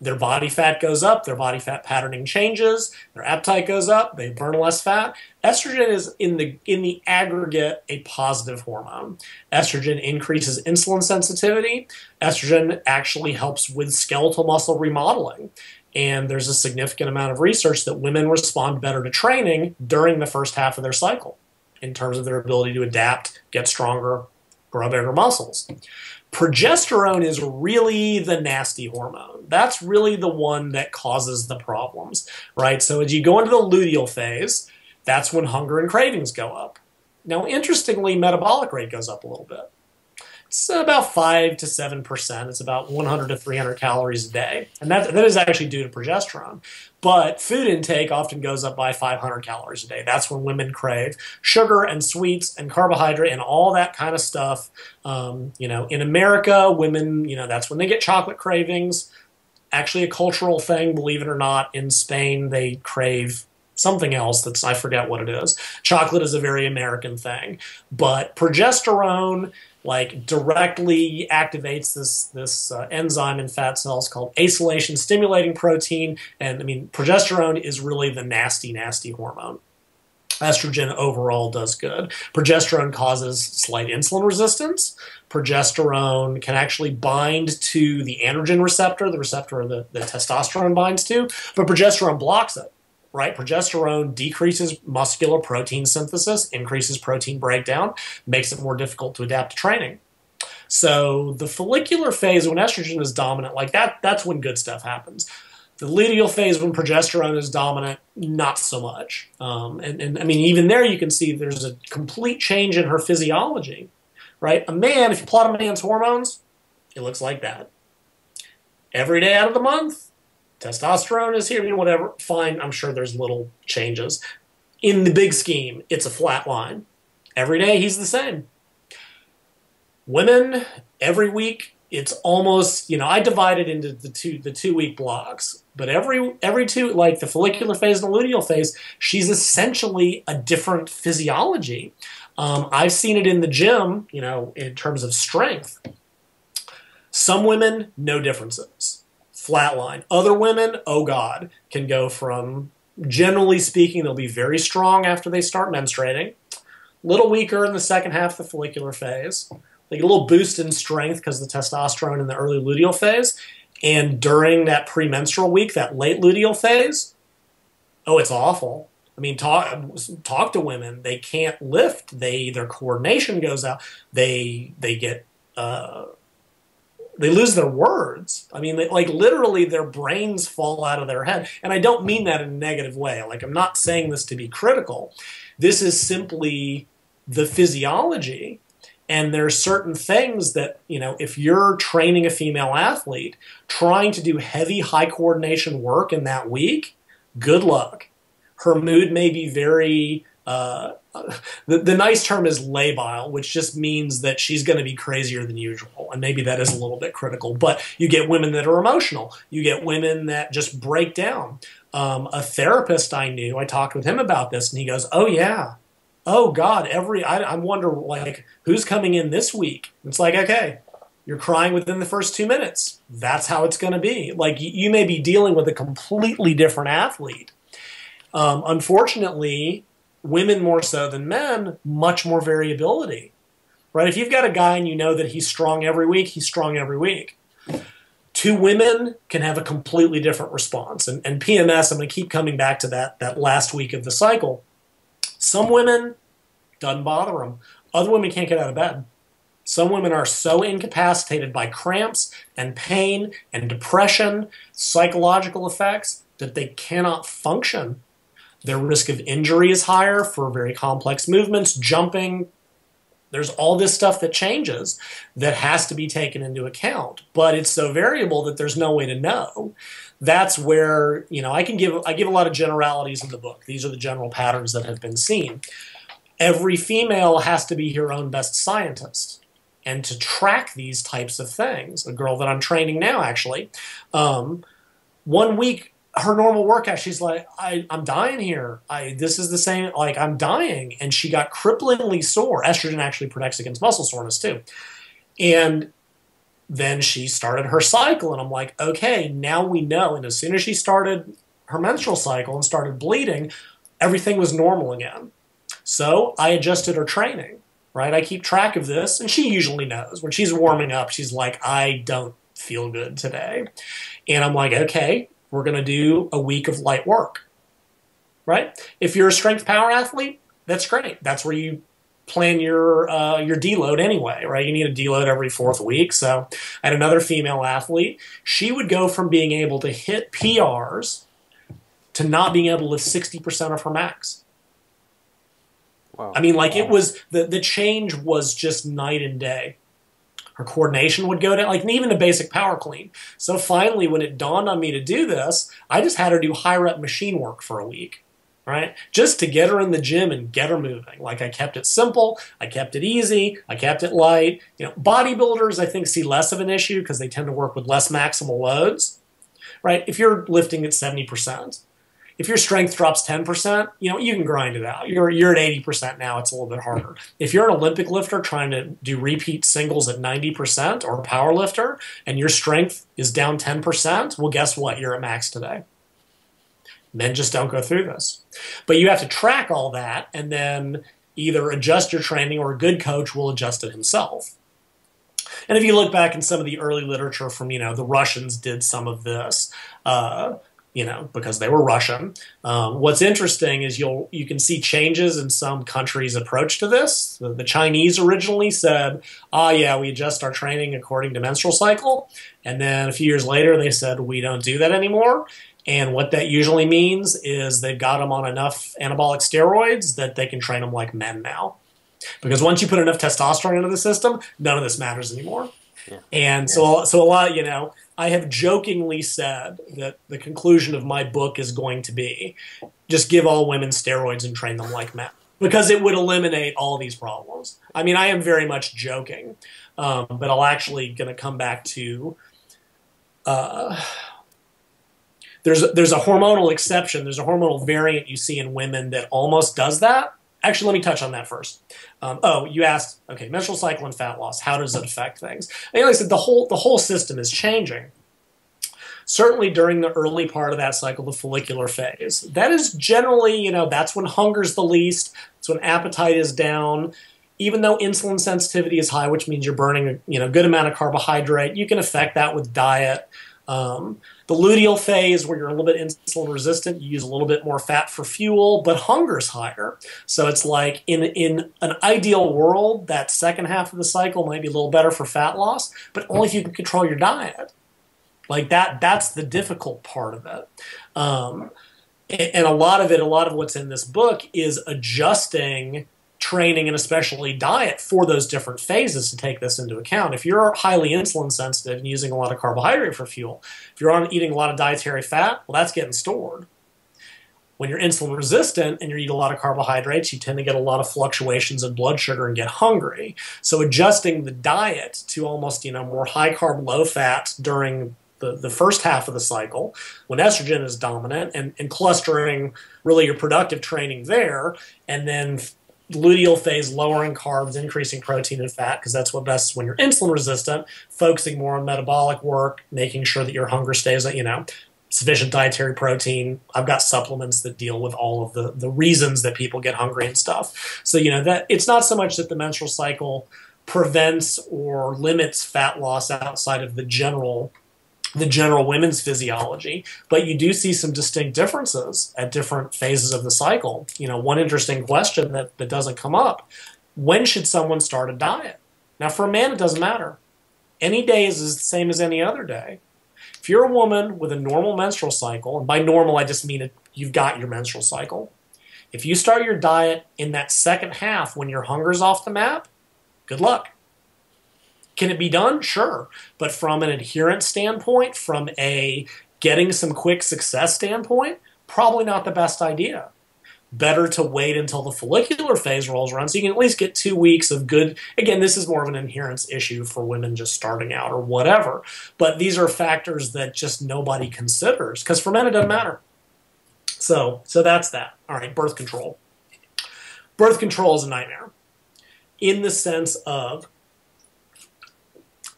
their body fat goes up, their body fat patterning changes, their appetite goes up, they burn less fat. Estrogen is in the in the aggregate a positive hormone. Estrogen increases insulin sensitivity. Estrogen actually helps with skeletal muscle remodeling. And there's a significant amount of research that women respond better to training during the first half of their cycle in terms of their ability to adapt, get stronger, grow bigger muscles. Progesterone is really the nasty hormone. That's really the one that causes the problems, right? So as you go into the luteal phase, that's when hunger and cravings go up. Now, interestingly, metabolic rate goes up a little bit. It's about 5 to 7%. It's about 100 to 300 calories a day. And that, that is actually due to progesterone. But food intake often goes up by 500 calories a day. That's when women crave sugar and sweets and carbohydrate and all that kind of stuff. Um, you know, in America, women, you know, that's when they get chocolate cravings. Actually, a cultural thing, believe it or not. In Spain, they crave something else that's I forget what it is. Chocolate is a very American thing, but progesterone like directly activates this this uh, enzyme in fat cells called acylation stimulating protein and I mean progesterone is really the nasty nasty hormone. Estrogen overall does good. Progesterone causes slight insulin resistance. Progesterone can actually bind to the androgen receptor, the receptor that the testosterone binds to, but progesterone blocks it right? Progesterone decreases muscular protein synthesis, increases protein breakdown, makes it more difficult to adapt to training. So the follicular phase when estrogen is dominant, like that, that's when good stuff happens. The luteal phase when progesterone is dominant, not so much. Um, and, and I mean, even there you can see there's a complete change in her physiology, right? A man, if you plot a man's hormones, it looks like that. Every day out of the month, testosterone is here, you know, whatever. Fine, I'm sure there's little changes. In the big scheme, it's a flat line. Every day, he's the same. Women, every week, it's almost you know I divide it into the two the two week blocks, but every every two like the follicular phase and the luteal phase, she's essentially a different physiology. Um, I've seen it in the gym, you know, in terms of strength. Some women, no differences flatline. Other women, oh God, can go from, generally speaking, they'll be very strong after they start menstruating, a little weaker in the second half of the follicular phase. They get a little boost in strength because of the testosterone in the early luteal phase. And during that premenstrual week, that late luteal phase, oh, it's awful. I mean, talk talk to women. They can't lift. They their coordination goes out. They they get uh, they lose their words. I mean, they, like literally, their brains fall out of their head. And I don't mean that in a negative way. Like, I'm not saying this to be critical. This is simply the physiology. And there are certain things that, you know, if you're training a female athlete, trying to do heavy, high coordination work in that week, good luck. Her mood may be very uh, the, the nice term is labile, which just means that she's going to be crazier than usual. And maybe that is a little bit critical. But you get women that are emotional. You get women that just break down. Um, a therapist I knew, I talked with him about this, and he goes, "Oh yeah, oh God, every I, I wonder like who's coming in this week." It's like okay, you're crying within the first two minutes. That's how it's going to be. Like you may be dealing with a completely different athlete. Um, unfortunately, women more so than men, much more variability. Right? If you've got a guy and you know that he's strong every week, he's strong every week. Two women can have a completely different response. And, and PMS, I'm going to keep coming back to that, that last week of the cycle. Some women, doesn't bother them. Other women can't get out of bed. Some women are so incapacitated by cramps and pain and depression, psychological effects, that they cannot function their risk of injury is higher for very complex movements, jumping. There's all this stuff that changes that has to be taken into account. But it's so variable that there's no way to know. That's where, you know, I can give I give a lot of generalities in the book. These are the general patterns that have been seen. Every female has to be her own best scientist and to track these types of things. A girl that I'm training now, actually, um, one week her normal workout, she's like, I, I'm dying here. I this is the same like I'm dying. And she got cripplingly sore. Estrogen actually protects against muscle soreness too. And then she started her cycle, and I'm like, okay, now we know. And as soon as she started her menstrual cycle and started bleeding, everything was normal again. So I adjusted her training, right? I keep track of this, and she usually knows. When she's warming up, she's like, I don't feel good today. And I'm like, okay, we're going to do a week of light work, right? If you're a strength power athlete, that's great. That's where you plan your uh, your deload anyway, right? You need a deload every fourth week. So I had another female athlete. She would go from being able to hit PRs to not being able to lift 60% of her max. Wow. I mean, like wow. it was the the change was just night and day. Her coordination would go down, like even a basic power clean. So finally, when it dawned on me to do this, I just had her do high rep machine work for a week, right? Just to get her in the gym and get her moving. Like I kept it simple, I kept it easy, I kept it light. You know, bodybuilders I think see less of an issue because they tend to work with less maximal loads, right? If you're lifting at 70%, if your strength drops 10%, you know, you can grind it out. You're, you're at 80% now, it's a little bit harder. If you're an Olympic lifter trying to do repeat singles at 90% or a power lifter and your strength is down 10%, well, guess what? You're at max today. Men just don't go through this. But you have to track all that and then either adjust your training or a good coach will adjust it himself. And if you look back in some of the early literature from, you know, the Russians did some of this. Uh, you know, because they were Russian. Um, what's interesting is you'll you can see changes in some countries' approach to this. The, the, Chinese originally said, "Ah, oh, yeah, we adjust our training according to menstrual cycle," and then a few years later they said, "We don't do that anymore." And what that usually means is they've got them on enough anabolic steroids that they can train them like men now. Because once you put enough testosterone into the system, none of this matters anymore. Yeah. And yeah. so, so a lot, you know, I have jokingly said that the conclusion of my book is going to be just give all women steroids and train them like men because it would eliminate all these problems. I mean, I am very much joking, um, but I'll actually going to come back to. Uh, there's there's a hormonal exception. There's a hormonal variant you see in women that almost does that, Actually, let me touch on that first. Um, oh, you asked, okay, menstrual cycle and fat loss. How does it affect things? And like I said, the whole the whole system is changing. Certainly during the early part of that cycle, the follicular phase. That is generally, you know, that's when hunger's the least. It's when appetite is down. Even though insulin sensitivity is high, which means you're burning a you know good amount of carbohydrate, you can affect that with diet. Um, the luteal phase, where you're a little bit insulin resistant, you use a little bit more fat for fuel, but hunger's higher. So it's like in in an ideal world, that second half of the cycle might be a little better for fat loss, but only if you can control your diet. Like that, that's the difficult part of it. Um, and a lot of it, a lot of what's in this book is adjusting training and especially diet for those different phases to take this into account. If you're highly insulin sensitive and using a lot of carbohydrate for fuel, if you're on eating a lot of dietary fat, well, that's getting stored. When you're insulin resistant and you eat a lot of carbohydrates, you tend to get a lot of fluctuations in blood sugar and get hungry. So adjusting the diet to almost, you know, more high carb, low fat during the, the first half of the cycle when estrogen is dominant and, and clustering really your productive training there and then luteal phase, lowering carbs, increasing protein and fat, because that's what best when you're insulin resistant, focusing more on metabolic work, making sure that your hunger stays, at, you know, sufficient dietary protein. I've got supplements that deal with all of the, the reasons that people get hungry and stuff. So, you know, that it's not so much that the menstrual cycle prevents or limits fat loss outside of the general the general women's physiology, but you do see some distinct differences at different phases of the cycle. You know, one interesting question that, that doesn't come up when should someone start a diet? Now, for a man, it doesn't matter. Any day is the same as any other day. If you're a woman with a normal menstrual cycle, and by normal I just mean it, you've got your menstrual cycle, if you start your diet in that second half when your hunger's off the map, good luck. Can it be done? Sure. But from an adherence standpoint, from a getting some quick success standpoint, probably not the best idea. better to wait until the follicular phase rolls around so you can at least get two weeks of good. Again, this is more of an adherence issue for women just starting out or whatever. But these are factors that just nobody considers because for men it doesn't matter. So, so that's that. All right, birth control. Birth control is a nightmare in the sense of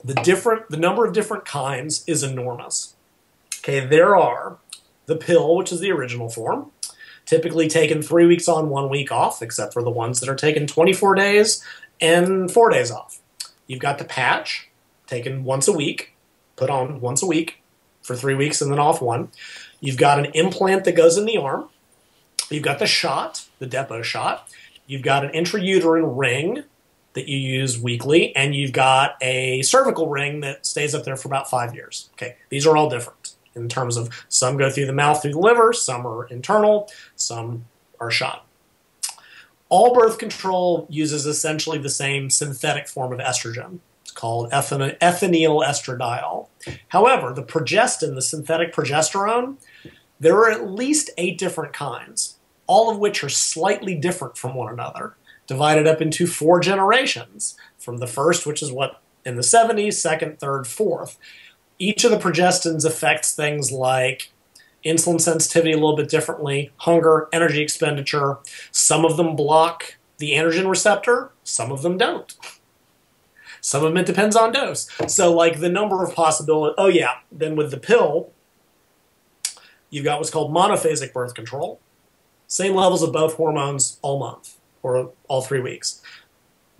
the different the number of different kinds is enormous. Okay, there are the pill, which is the original form, typically taken three weeks on, one week off, except for the ones that are taken 24 days and four days off. You've got the patch, taken once a week, put on once a week for three weeks and then off one. You've got an implant that goes in the arm. You've got the shot, the depot shot. You've got an intrauterine ring that you use weekly, and you've got a cervical ring that stays up there for about five years. Okay, these are all different in terms of some go through the mouth through the liver, some are internal, some are shot. All birth control uses essentially the same synthetic form of estrogen. It's called ethinyl estradiol. However, the progestin, the synthetic progesterone, there are at least eight different kinds, all of which are slightly different from one another, divided up into four generations. From the first, which is what in the 70s, second, third, fourth each of the progestins affects things like insulin sensitivity a little bit differently, hunger, energy expenditure. Some of them block the androgen receptor, some of them don't. Some of them it depends on dose. So, like the number of possibilities. Oh, yeah. Then with the pill, you've got what's called monophasic birth control. Same levels of both hormones all month or all three weeks.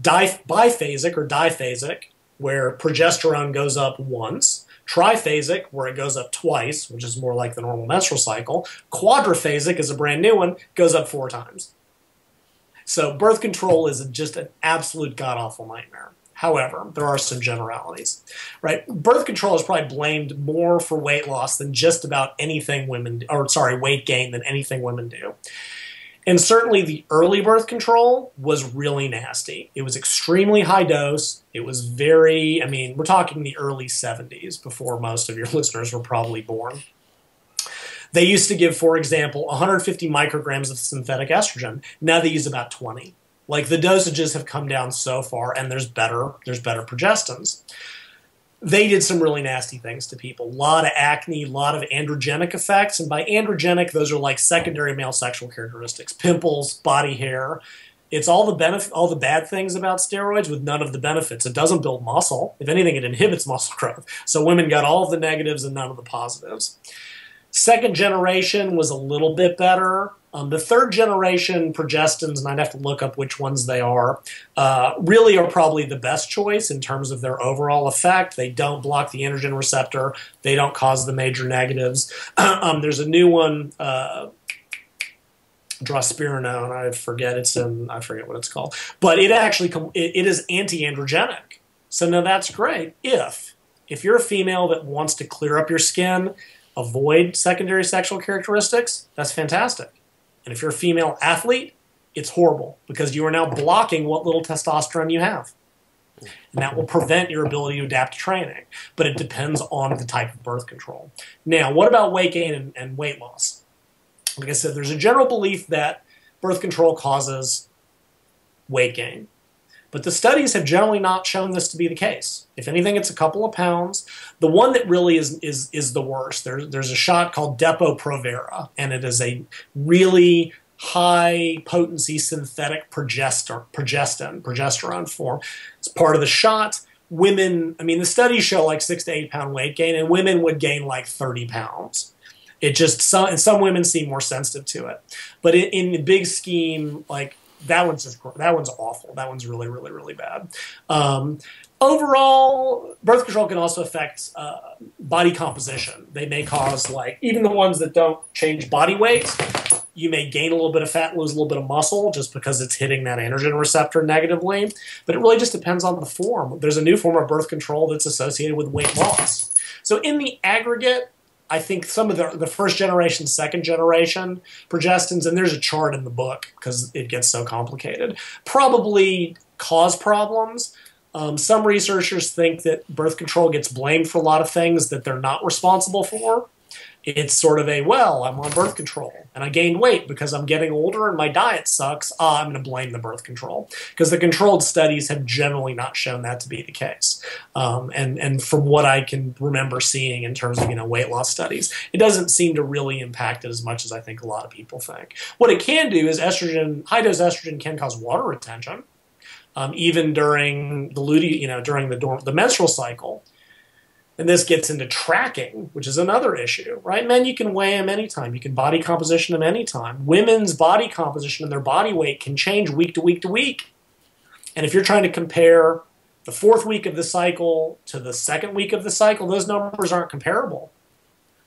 Di- biphasic or diphasic, where progesterone goes up once Triphasic, where it goes up twice, which is more like the normal menstrual cycle. Quadriphasic is a brand new one, goes up four times. So birth control is just an absolute god awful nightmare. However, there are some generalities, right? Birth control is probably blamed more for weight loss than just about anything women, or sorry, weight gain than anything women do. And certainly the early birth control was really nasty. It was extremely high dose. It was very, I mean, we're talking the early 70s before most of your listeners were probably born. They used to give, for example, 150 micrograms of synthetic estrogen. Now they use about 20. Like the dosages have come down so far and there's better there's better progestins they did some really nasty things to people. A lot of acne, a lot of androgenic effects. And by androgenic, those are like secondary male sexual characteristics pimples, body hair. It's all the benefit, all the bad things about steroids with none of the benefits. It doesn't build muscle. If anything, it inhibits muscle growth. So women got all of the negatives and none of the positives. Second generation was a little bit better. Um, the third generation progestins, and I'd have to look up which ones they are, uh, really are probably the best choice in terms of their overall effect. They don't block the androgen receptor, they don't cause the major negatives. um, there's a new one. Uh, drospirenone, I forget it's in, I forget what it's called, but it actually it is anti-androgenic. So now that's great if if you're a female that wants to clear up your skin, avoid secondary sexual characteristics, that's fantastic. And if you're a female athlete, it's horrible because you are now blocking what little testosterone you have. And that will prevent your ability to adapt to training. But it depends on the type of birth control. Now, what about weight gain and, and weight loss? Like I said, there's a general belief that birth control causes weight gain. But the studies have generally not shown this to be the case. If anything, it's a couple of pounds. The one that really is is is the worst. There's there's a shot called Depo-Provera, and it is a really high potency synthetic progestin, progestin, progesterone form. It's part of the shot. Women, I mean, the studies show like six to eight pound weight gain, and women would gain like 30 pounds. It just some and some women seem more sensitive to it, but in, in the big scheme, like that one's just that one's awful. That one's really really really bad. Um, overall, birth control can also affect uh, body composition. They may cause like even the ones that don't change body weight. You may gain a little bit of fat, lose a little bit of muscle just because it's hitting that androgen receptor negatively. But it really just depends on the form. There's a new form of birth control that's associated with weight loss. So in the aggregate, I think some of the, the first generation, second generation progestins, and there's a chart in the book because it gets so complicated, probably cause problems. Um, some researchers think that birth control gets blamed for a lot of things that they're not responsible for. It's sort of a well i'm on birth control and i gained weight because i'm getting older and my diet sucks. Ah, i'm going to blame the birth control. Because the controlled studies have generally not shown that to be the case. Um, and and from what i can remember seeing in terms of you know weight loss studies it doesn't seem to really impact it as much as i think a lot of people think. What it can do is estrogen high dose estrogen can cause water retention um, even during the luteal, you know during the the menstrual cycle and this gets into tracking, which is another issue, right? Men, you can weigh them anytime. You can body composition them anytime. Women's body composition and their body weight can change week to week to week. And if you're trying to compare the fourth week of the cycle to the second week of the cycle, those numbers aren't comparable.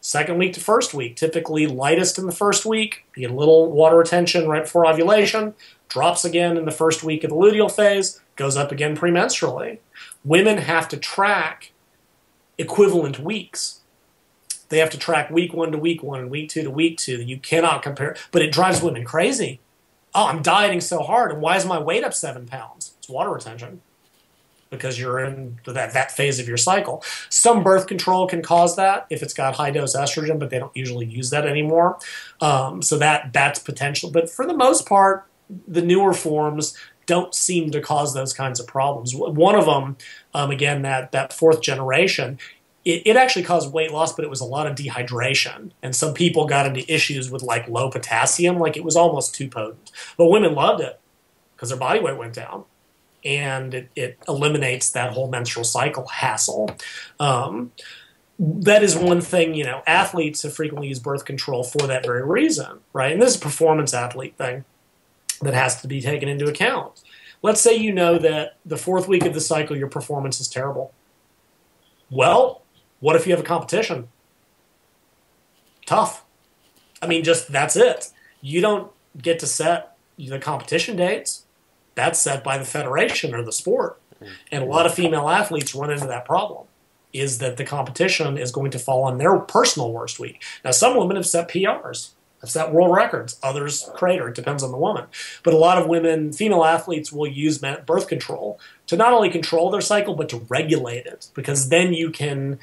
Second week to first week, typically lightest in the first week, a little water retention right before ovulation, drops again in the first week of the luteal phase, goes up again premenstrually. Women have to track equivalent weeks. They have to track week one to week one and week two to week two. You cannot compare, but it drives women crazy. Oh, I'm dieting so hard, and why is my weight up seven pounds? It's water retention because you're in that, that phase of your cycle. Some birth control can cause that if it's got high dose estrogen, but they don't usually use that anymore. Um, so that that's potential. But for the most part, the newer forms don't seem to cause those kinds of problems. One of them, um, again, that that fourth generation, it, it, actually caused weight loss, but it was a lot of dehydration, and some people got into issues with like low potassium, like it was almost too potent. But women loved it because their body weight went down, and it, it eliminates that whole menstrual cycle hassle. Um, that is one thing, you know, athletes have frequently used birth control for that very reason, right? And this is a performance athlete thing that has to be taken into account. Let's say you know that the fourth week of the cycle your performance is terrible. Well, what if you have a competition? Tough. I mean, just that's it. You don't get to set the competition dates. That's set by the federation or the sport. And a lot of female athletes run into that problem is that the competition is going to fall on their personal worst week. Now, some women have set PRs set world records. Others crater. It depends on the woman. But a lot of women, female athletes, will use birth control to not only control their cycle, but to regulate it. Because then you can,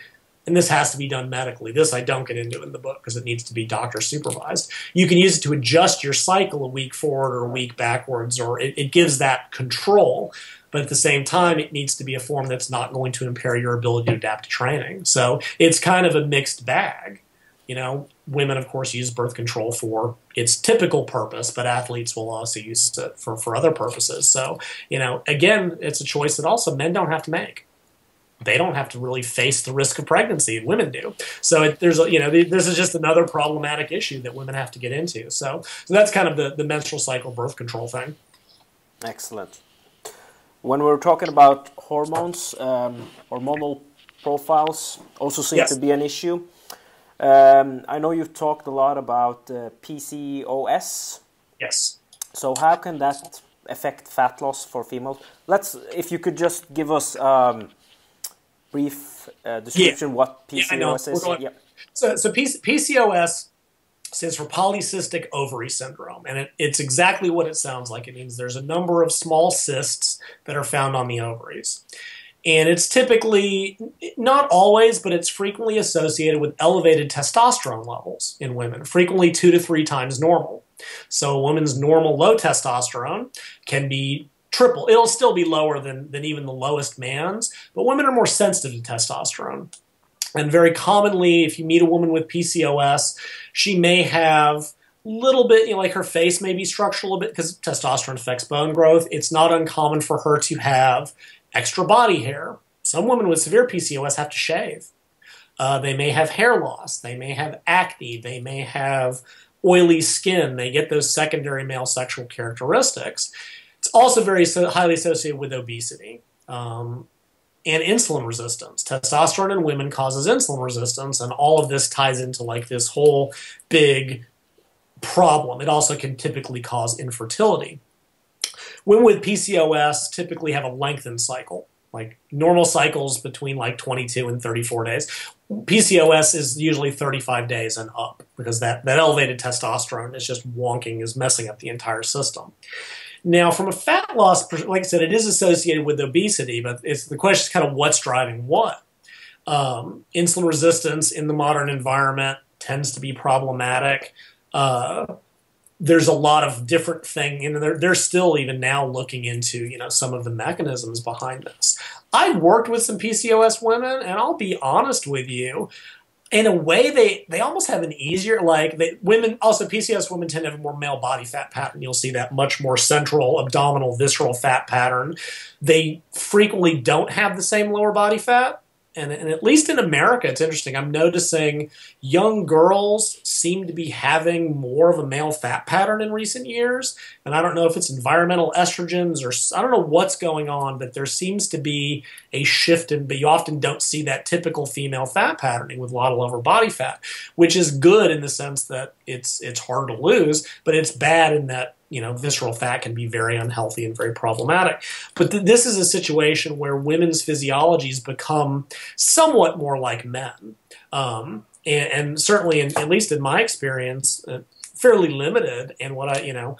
and this has to be done medically. This I don't get into in the book because it needs to be doctor supervised. You can use it to adjust your cycle a week forward or a week backwards, or it, it gives that control. But at the same time, it needs to be a form that's not going to impair your ability to adapt to training. So it's kind of a mixed bag. You know, women, of course, use birth control for its typical purpose, but athletes will also use it for, for other purposes. So, you know, again, it's a choice that also men don't have to make. They don't have to really face the risk of pregnancy, and women do. So it, there's, a, you know, this is just another problematic issue that women have to get into. So, so that's kind of the, the menstrual cycle birth control thing. Excellent. When we're talking about hormones, um, hormonal profiles also seem yes. to be an issue. Um, I know you've talked a lot about uh, PCOS. Yes. So how can that affect fat loss for females? Let's, if you could just give us um, brief uh, description yeah. what PCOS yeah, is. Going, yeah. So, so PCOS stands for polycystic ovary syndrome, and it, it's exactly what it sounds like. It means there's a number of small cysts that are found on the ovaries. And it's typically, not always, but it's frequently associated with elevated testosterone levels in women, frequently two to three times normal. So a woman's normal low testosterone can be triple. It'll still be lower than, than even the lowest man's, but women are more sensitive to testosterone. And very commonly, if you meet a woman with PCOS, she may have a little bit, you know, like her face may be structural a bit because testosterone affects bone growth. It's not uncommon for her to have extra body hair. Some women with severe PCOS have to shave. Uh, they may have hair loss. They may have acne. They may have oily skin. They get those secondary male sexual characteristics. It's also very so highly associated with obesity um, and insulin resistance. Testosterone in women causes insulin resistance, and all of this ties into like this whole big problem. It also can typically cause infertility. Women with PCOS typically have a lengthened cycle, like normal cycles between like 22 and 34 days. PCOS is usually 35 days and up because that, that elevated testosterone is just wonking, is messing up the entire system. Now, from a fat loss, like I said, it is associated with obesity, but it's the question is kind of what's driving what. Um, insulin resistance in the modern environment, tends to be problematic. Uh, there's a lot of different thing, you know, they're, they're still even now looking into, you know, some of the mechanisms behind this. I've worked with some PCOS women, and I'll be honest with you, in a way they they almost have an easier like they, women also PCOS women tend to have a more male body fat pattern. You'll see that much more central abdominal visceral fat pattern. They frequently don't have the same lower body fat and, and at least in America, it's interesting. I'm noticing young girls seem to be having more of a male fat pattern in recent years. And I don't know if it's environmental estrogens or I don't know what's going on, but there seems to be a shift in, but you often don't see that typical female fat patterning with a lot of lower body fat, which is good in the sense that it's, it's hard to lose, but it's bad in that you know, visceral fat can be very unhealthy and very problematic. But th- this is a situation where women's physiologies become somewhat more like men. Um, and, and, certainly, in, at least in my experience, uh, fairly limited. And what I, you know,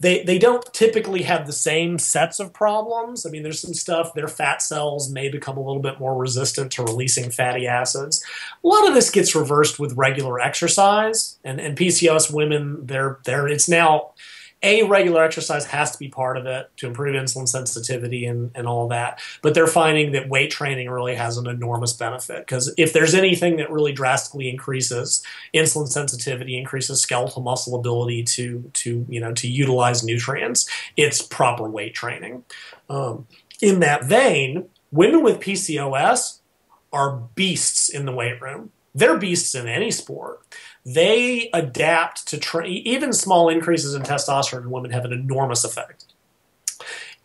they, they don't typically have the same sets of problems. I mean, there's some stuff, their fat cells may become a little bit more resistant to releasing fatty acids. A lot of this gets reversed with regular exercise. And, and PCOS women, they're, they're, it's now a regular exercise has to be part of it to improve insulin sensitivity and, and all that. But they're finding that weight training really has an enormous benefit because if there's anything that really drastically increases insulin sensitivity, increases skeletal muscle ability to to you know to utilize nutrients, it's proper weight training. Um, in that vein, women with PCOS are beasts in the weight room. They're beasts in any sport they adapt to tra- even small increases in testosterone in women have an enormous effect.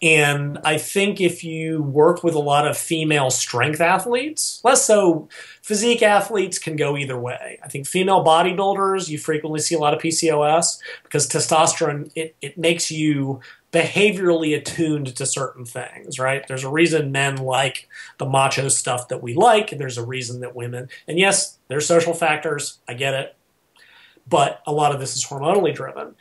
And I think if you work with a lot of female strength athletes, less so physique athletes can go either way. I think female bodybuilders, you frequently see a lot of PCOS because testosterone, it, it makes you behaviorally attuned to certain things, right? There's a reason men like the macho stuff that we like, and there's a reason that women, and yes, there's social factors, I get it but a lot of this is hormonally driven.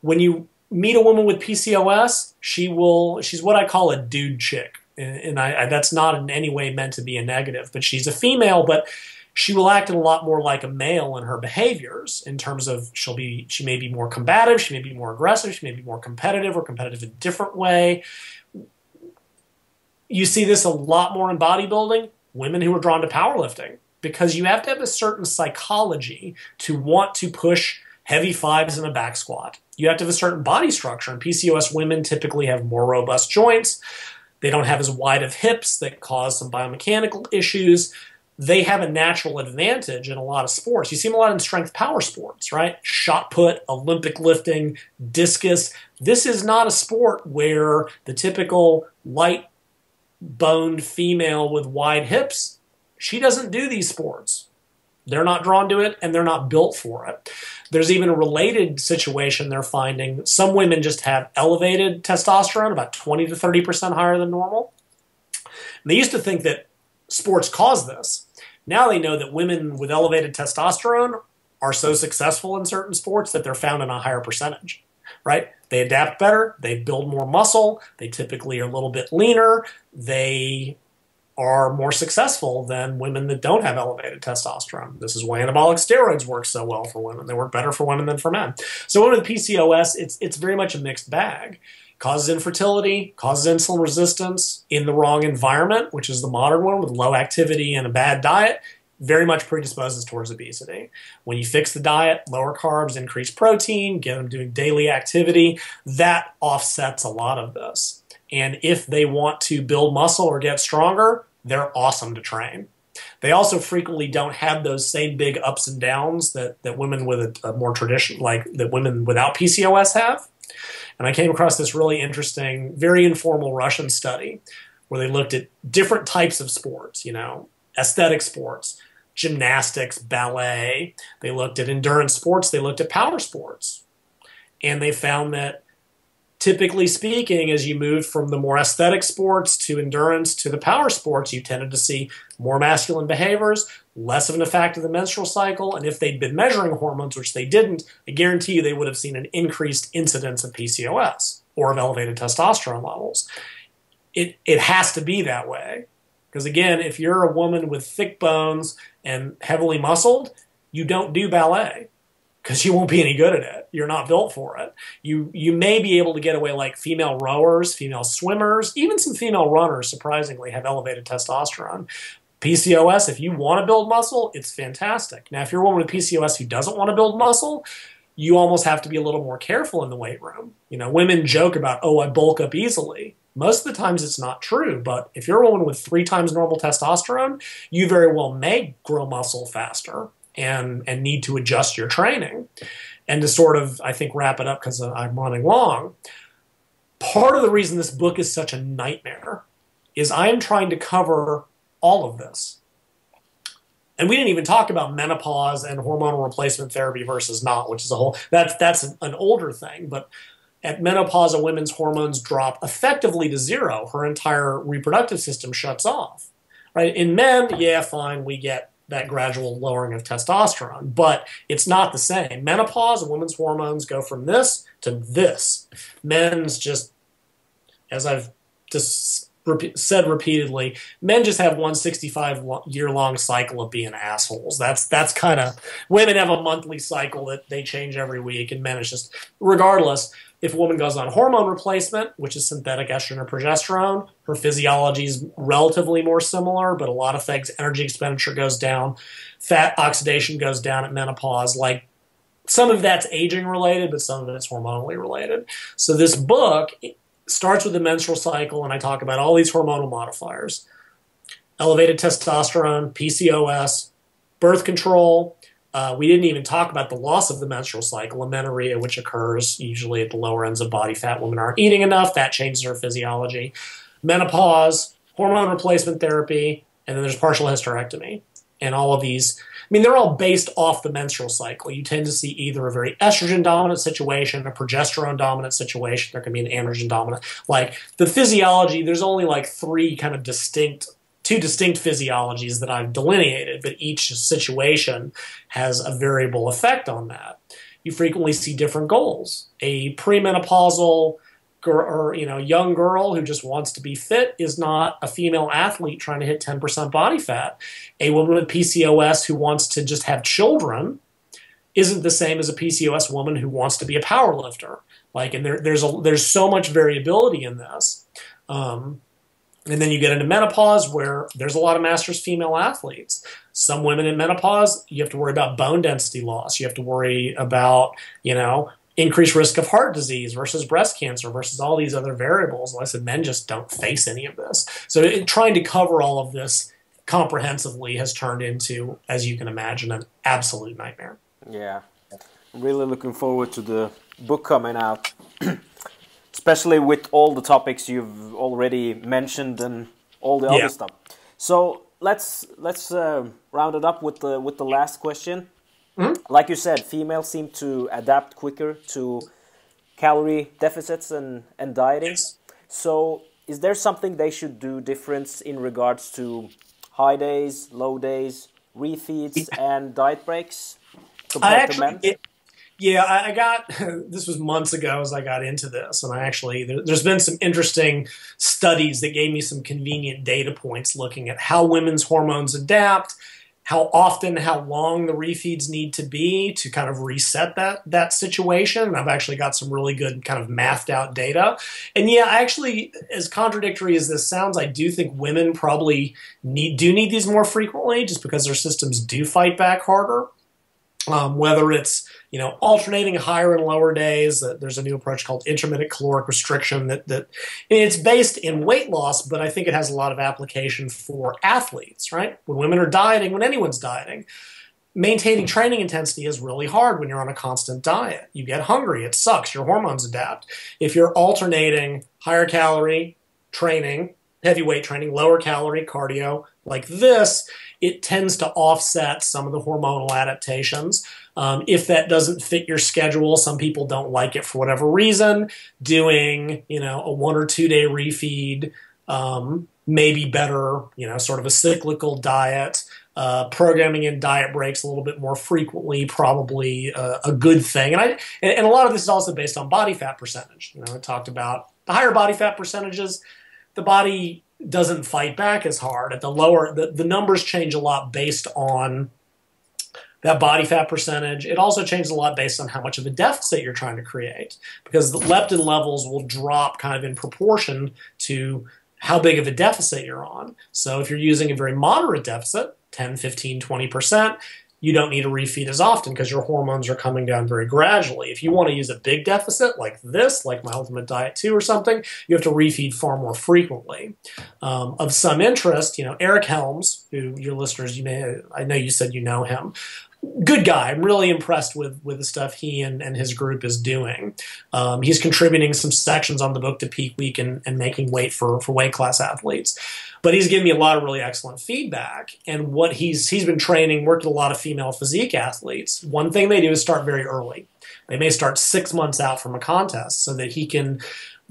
When you meet a woman with PCOS, she will she's what I call a dude chick, and I, I, that's not in any way meant to be a negative. But she's a female, but she will act a lot more like a male in her behaviors in terms of she'll be she may be more combative, she may be more aggressive, she may be more competitive or competitive in a different way. You see this a lot more in bodybuilding. Women who are drawn to powerlifting because you have to have a certain psychology to want to push heavy fives in a back squat. You have to have a certain body structure, and PCOS women typically have more robust joints. They don't have as wide of hips that cause some biomechanical issues. They have a natural advantage in a lot of sports. You see them a lot in strength power sports, right? Shot put, Olympic lifting, discus. This is not a sport where the typical light boned female with wide hips she doesn't do these sports. They're not drawn to it and they're not built for it. There's even a related situation they're finding. Some women just have elevated testosterone, about 20 to 30% higher than normal. And they used to think that sports cause this. Now they know that women with elevated testosterone are so successful in certain sports that they're found in a higher percentage, right? They adapt better, they build more muscle, they typically are a little bit leaner, they are more successful than women that don't have elevated testosterone. This is why anabolic steroids work so well for women. They work better for women than for men. So women with PCOS, it's it's very much a mixed bag. Causes infertility, causes insulin resistance in the wrong environment, which is the modern one with low activity and a bad diet, very much predisposes towards obesity. When you fix the diet, lower carbs, increase protein, get them doing daily activity, that offsets a lot of this. And if they want to build muscle or get stronger, they're awesome to train. They also frequently don't have those same big ups and downs that, that women with a, a more tradition, like that women without PCOS have. And I came across this really interesting, very informal Russian study where they looked at different types of sports, you know, aesthetic sports, gymnastics, ballet. They looked at endurance sports, they looked at power sports. And they found that typically speaking, as you moved from the more aesthetic sports to endurance to the power sports, you tended to see more masculine behaviors, less of an effect of the menstrual cycle, and if they'd been measuring hormones, which they didn't, I guarantee you they would have seen an increased incidence of PCOS or of elevated testosterone levels. It, it has to be that way. Because again, if you're a woman with thick bones and heavily muscled, you don't do ballet because you won't be any good at it. You're not built for it. You you may be able to get away like female rowers, female swimmers, even some female runners. Surprisingly, have elevated testosterone. PCOS, if you want to build muscle, it's fantastic. Now, if you're a woman with PCOS who doesn't want to build muscle, you almost have to be a little more careful in the weight room. You know, women joke about, oh, I bulk up easily. Most of the times it's not true, but if you're a woman with three times normal testosterone, you very well may grow muscle faster and and need to adjust your training. And to sort of, I think, wrap it up because I'm running long. Part of the reason this book is such a nightmare is I am trying to cover all of this. And we didn't even talk about menopause and hormonal replacement therapy versus not, which is a whole that's that's an older thing. But at menopause, a woman's hormones drop effectively to zero. Her entire reproductive system shuts off. Right? In men, yeah, fine, we get that gradual lowering of testosterone, but it's not the same. Menopause, a woman's hormones go from this to this. Men's just, as I've said repeatedly, men just have one 65 year long cycle of being assholes. That's that's kind of women have a monthly cycle that they change every week, and men is just regardless. If a woman goes on hormone replacement, which is synthetic estrogen or progesterone, her physiology is relatively more similar, but a lot of things, energy expenditure goes down, fat oxidation goes down at menopause. Like some of that's aging related, but some of it's hormonally related. So this book starts with the menstrual cycle, and I talk about all these hormonal modifiers elevated testosterone, PCOS, birth control. Uh, we didn't even talk about the loss of the menstrual cycle, amenorrhea, which occurs usually at the lower ends of body fat. Women aren't eating enough, that changes her physiology. Menopause, hormone replacement therapy, and then there's partial hysterectomy. And all of these mean, they're all based off the menstrual cycle. You tend to see either a very estrogen dominant situation, a progesterone dominant situation. There can be an androgen dominant. Like the physiology, there's only like three kind of distinct two distinct physiologies that I've delineated, but each situation has a variable effect on that. You frequently see different goals. A premenopausal or you know young girl who just wants to be fit is not a female athlete trying to hit 10% body fat. A woman with pcos who wants to just have children isn't the same as a pcos woman who wants to be a power lifter. Like and there, there's a there's so much variability in this. Um, and then you get into menopause where there's a lot of masters female athletes. Some women in menopause you have to worry about bone density loss. You have to worry about you know increased risk of heart disease versus breast cancer versus all these other variables. Like I said, men just don't face any of this. So it, trying to cover all of this comprehensively has turned into, as you can imagine, an absolute nightmare. Yeah, really looking forward to the book coming out, especially with all the topics you've already mentioned and all the other yeah. stuff. So let's let's uh, round it up with the with the last question. Mm-hmm. Like you said, females seem to adapt quicker to calorie deficits and, and dieting. Yes. So, is there something they should do different in regards to high days, low days, refeeds, and diet breaks compared I actually, to men? It, yeah, I, got this was months ago as I got into this, and I actually there, has been some interesting studies that gave me some convenient data points looking at how women's hormones adapt how often, how long the refeeds need to be to kind of reset that that situation. And I've actually got some really good kind of mathed out data. And yeah, actually, as contradictory as this sounds, I do think women probably need do need these more frequently, just because their systems do fight back harder. Um, whether it's you know alternating higher and lower days, there's a new approach called intermittent caloric restriction that that it's based in weight loss, but I think it has a lot of application for athletes. Right, when women are dieting, when anyone's dieting, maintaining training intensity is really hard when you're on a constant diet. You get hungry, it sucks. Your hormones adapt. If you're alternating higher calorie training, heavy weight training, lower calorie cardio like this, it tends to offset some of the hormonal adaptations. Um, if that doesn't fit your schedule, some people don't like it for whatever reason. Doing, you know, a one or two day refeed um, better, you know, sort of a cyclical diet. Uh, programming in diet breaks a little bit more frequently, probably uh, a good thing. And I and, and, a lot of this is also based on body fat percentage. You know, I talked about the higher body fat percentages, the body doesn't fight back as hard. At the lower, the, the numbers change a lot based on that body fat percentage. It also changes a lot based on how much of a deficit you're trying to create because the leptin levels will drop kind of in proportion to how big of a deficit you're on. So if you're using a very moderate deficit, 10, 15, 20%, you don't need to refeed as often because your hormones are coming down very gradually. If you want to use a big deficit like this, like my Ultimate Diet 2 or something, you have to refeed far more frequently. Um, of some interest, you know, Eric Helms, who your listeners, you may, I know you said you know him, good guy. I'm really impressed with with the stuff he and, and his group is doing. Um, he's contributing some sections on the book to Peak Week and, and making weight for, for weight class athletes. But he's giving me a lot of really excellent feedback. And what he's he's been training, worked with a lot of female physique athletes. One thing they do is start very early. They may start six months out from a contest so that he can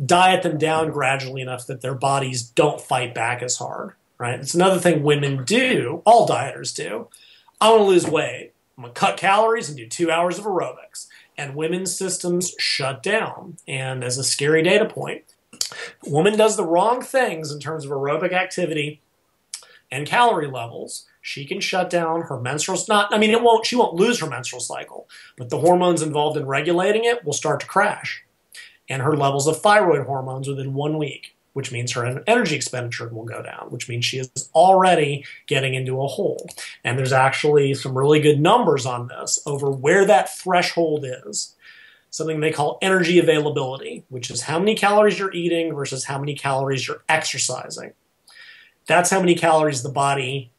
diet them down gradually enough that their bodies don't fight back as hard. Right? It's another thing women do, all dieters do. I want to lose weight. I'm going to cut calories and do two hours of aerobics. And women's systems shut down. And as a scary data point, woman does the wrong things in terms of aerobic activity and calorie levels, she can shut down her menstrual not I mean it won't she won't lose her menstrual cycle, but the hormones involved in regulating it will start to crash. And her levels of thyroid hormones within 1 week, which means her energy expenditure will go down, which means she is already getting into a hole. And there's actually some really good numbers on this over where that threshold is something they call energy availability, which is how many calories you're eating versus how many calories you're exercising. That's how many calories the body,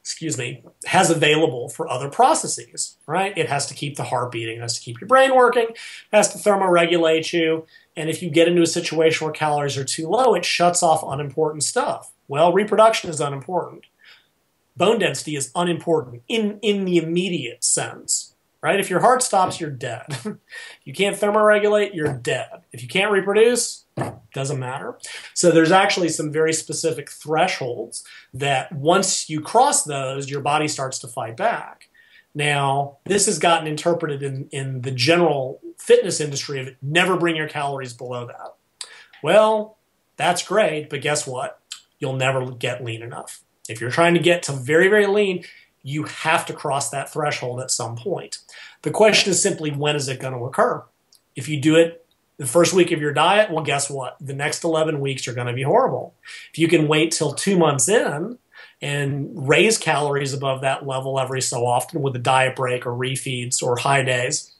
excuse me, has available for other processes, right? It has to keep the heart beating, it has to keep your brain working, it has to thermoregulate you. And if you get into a situation where calories are too low, it shuts off unimportant stuff. Well, reproduction is unimportant. Bone density is unimportant in, in the immediate sense right? If your heart stops, you're dead. you can't thermoregulate, you're dead. If you can't reproduce, doesn't matter. So there's actually some very specific thresholds that once you cross those, your body starts to fight back. Now, this has gotten interpreted in, in the general fitness industry of never bring your calories below that. Well, that's great, but guess what? You'll never get lean enough. If you're trying to get to very, very lean, you have to cross that threshold at some point. The question is simply when is it going to occur? If you do it the first week of your diet, well, guess what? The next 11 weeks are going to be horrible. If you can wait till two months in and raise calories above that level every so often with a diet break or refeeds or high days,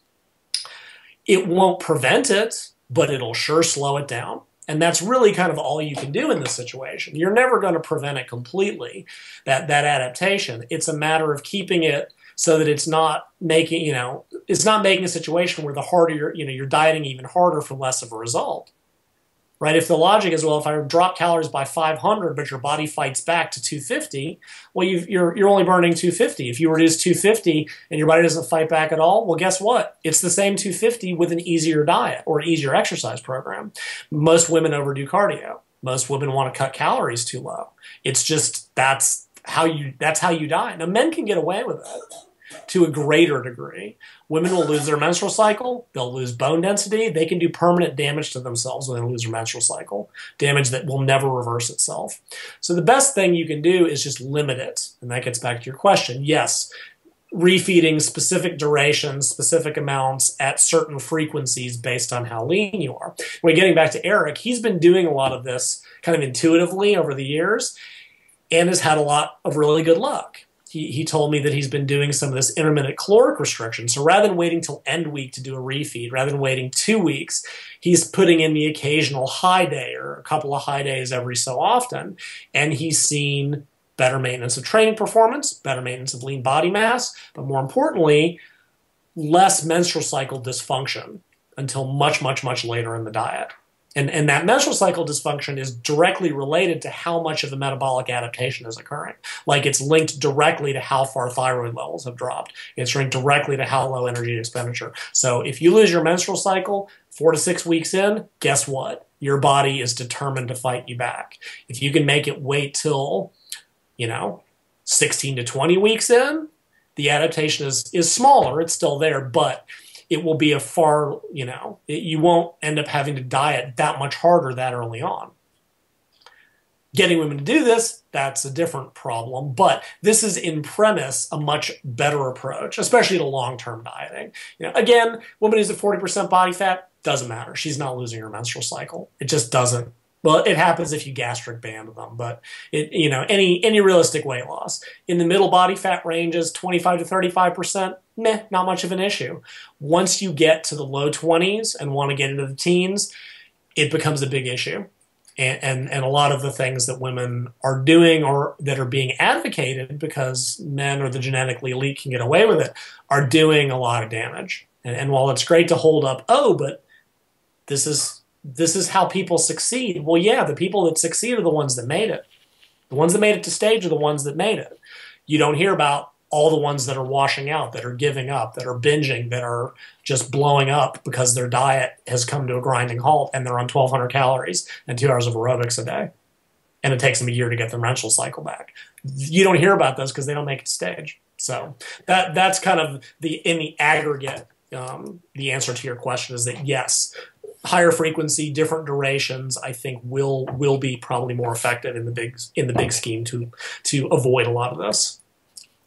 it won't prevent it, but it'll sure slow it down. And that's really kind of all you can do in this situation. You're never going to prevent it completely, that, that adaptation. It's a matter of keeping it so that it's not making, you know, it's not making a situation where the harder you're, you know, you're dieting even harder for less of a result right? If the logic is, well, if I drop calories by 500, but your body fights back to 250, well, you are you're, you're only burning 250. If you reduce 250 and your body doesn't fight back at all, well, guess what? It's the same 250 with an easier diet or an easier exercise program. Most women overdo cardio. Most women want to cut calories too low. It's just that's how you that's how you die. Now men can get away with it to a greater degree. Women will lose their menstrual cycle, they'll lose bone density, they can do permanent damage to themselves when they lose their menstrual cycle, damage that will never reverse itself. So the best thing you can do is just limit it. And that gets back to your question. Yes, refeeding specific durations, specific amounts at certain frequencies based on how lean you are. When getting back to Eric, he's been doing a lot of this kind of intuitively over the years and has had a lot of really good luck he, he told me that he's been doing some of this intermittent caloric restriction. So rather than waiting till end week to do a refeed, rather than waiting two weeks, he's putting in the occasional high day or a couple of high days every so often. And he's seen better maintenance of training performance, better maintenance of lean body mass, but more importantly, less menstrual cycle dysfunction until much, much, much later in the diet. And, and that menstrual cycle dysfunction is directly related to how much of the metabolic adaptation is occurring. Like it's linked directly to how far thyroid levels have dropped. It's linked directly to how low energy expenditure. So if you lose your menstrual cycle four to six weeks in, guess what? Your body is determined to fight you back. If you can make it wait till, you know, 16 to 20 weeks in, the adaptation is, is smaller. It's still there, but it will be a far, you know, it, you won't end up having to diet that much harder that early on. Getting women to do this, that's a different problem. But this is in premise a much better approach, especially to long-term dieting. You know, again, woman who's at 40% body fat, doesn't matter. She's not losing her menstrual cycle. It just doesn't. Well, it happens if you gastric band them, but it, you know, any any realistic weight loss in the middle body fat ranges, 25 to 35 percent, meh, not much of an issue. Once you get to the low 20s and want to get into the teens, it becomes a big issue and, and, and a lot of the things that women are doing or that are being advocated because men or the genetically elite can get away with it are doing a lot of damage. And, and while it's great to hold up, oh, but this is this is how people succeed. Well, yeah, the people that succeed are the ones that made it. The ones that made it to stage are the ones that made it. You don't hear about all the ones that are washing out, that are giving up, that are binging, that are just blowing up because their diet has come to a grinding halt and they're on 1,200 calories and two hours of aerobics a day. And it takes them a year to get their menstrual cycle back. You don't hear about those because they don't make it to stage. So that that's kind of the in the aggregate. Um, the answer to your question is that yes, higher frequency, different durations, I think will will be probably more effective in the big in the big scheme to to avoid a lot of this.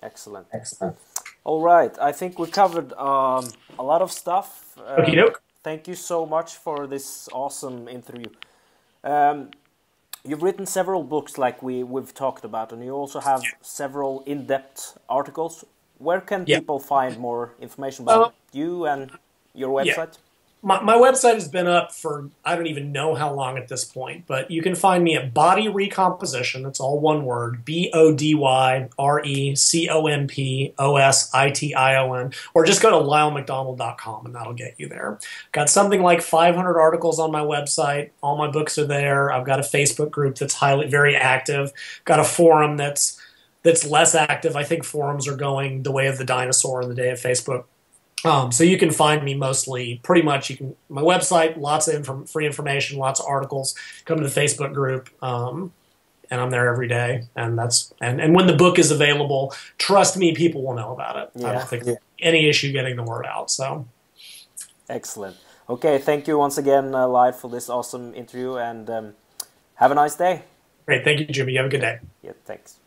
Excellent. Excellent. All right. I think we covered um, a lot of stuff. Uh, okay, doke. Thank you so much for this awesome interview. Um, you've written several books, like we we've talked about, and you also have several in-depth articles. Where can yeah. people find more information about uh, you and your website? Yeah my, my website has been up for I don't even know how long at this point, but you can find me at Body Recomposition. That's all one word B O D Y R E C O M P O S I T I O N, or just go to lylemcdonald.com and that'll get you there. Got something like 500 articles on my website. All my books are there. I've got a Facebook group that's highly very active. Got a forum that's that's less active. I think forums are going the way of the dinosaur in the day of Facebook. Um, so you can find me mostly pretty much you can my website lots of inform, free information lots of articles. Come to the facebook group um, and i'm there every day and that's and, and when the book is available trust me people will know about it. Yeah. i don't think yeah. any issue getting the word out so. Excellent. Okay thank you once again uh, Lyle for this awesome interview and um, have a nice day. Great thank you jimmy. You have a good day. Yeah thanks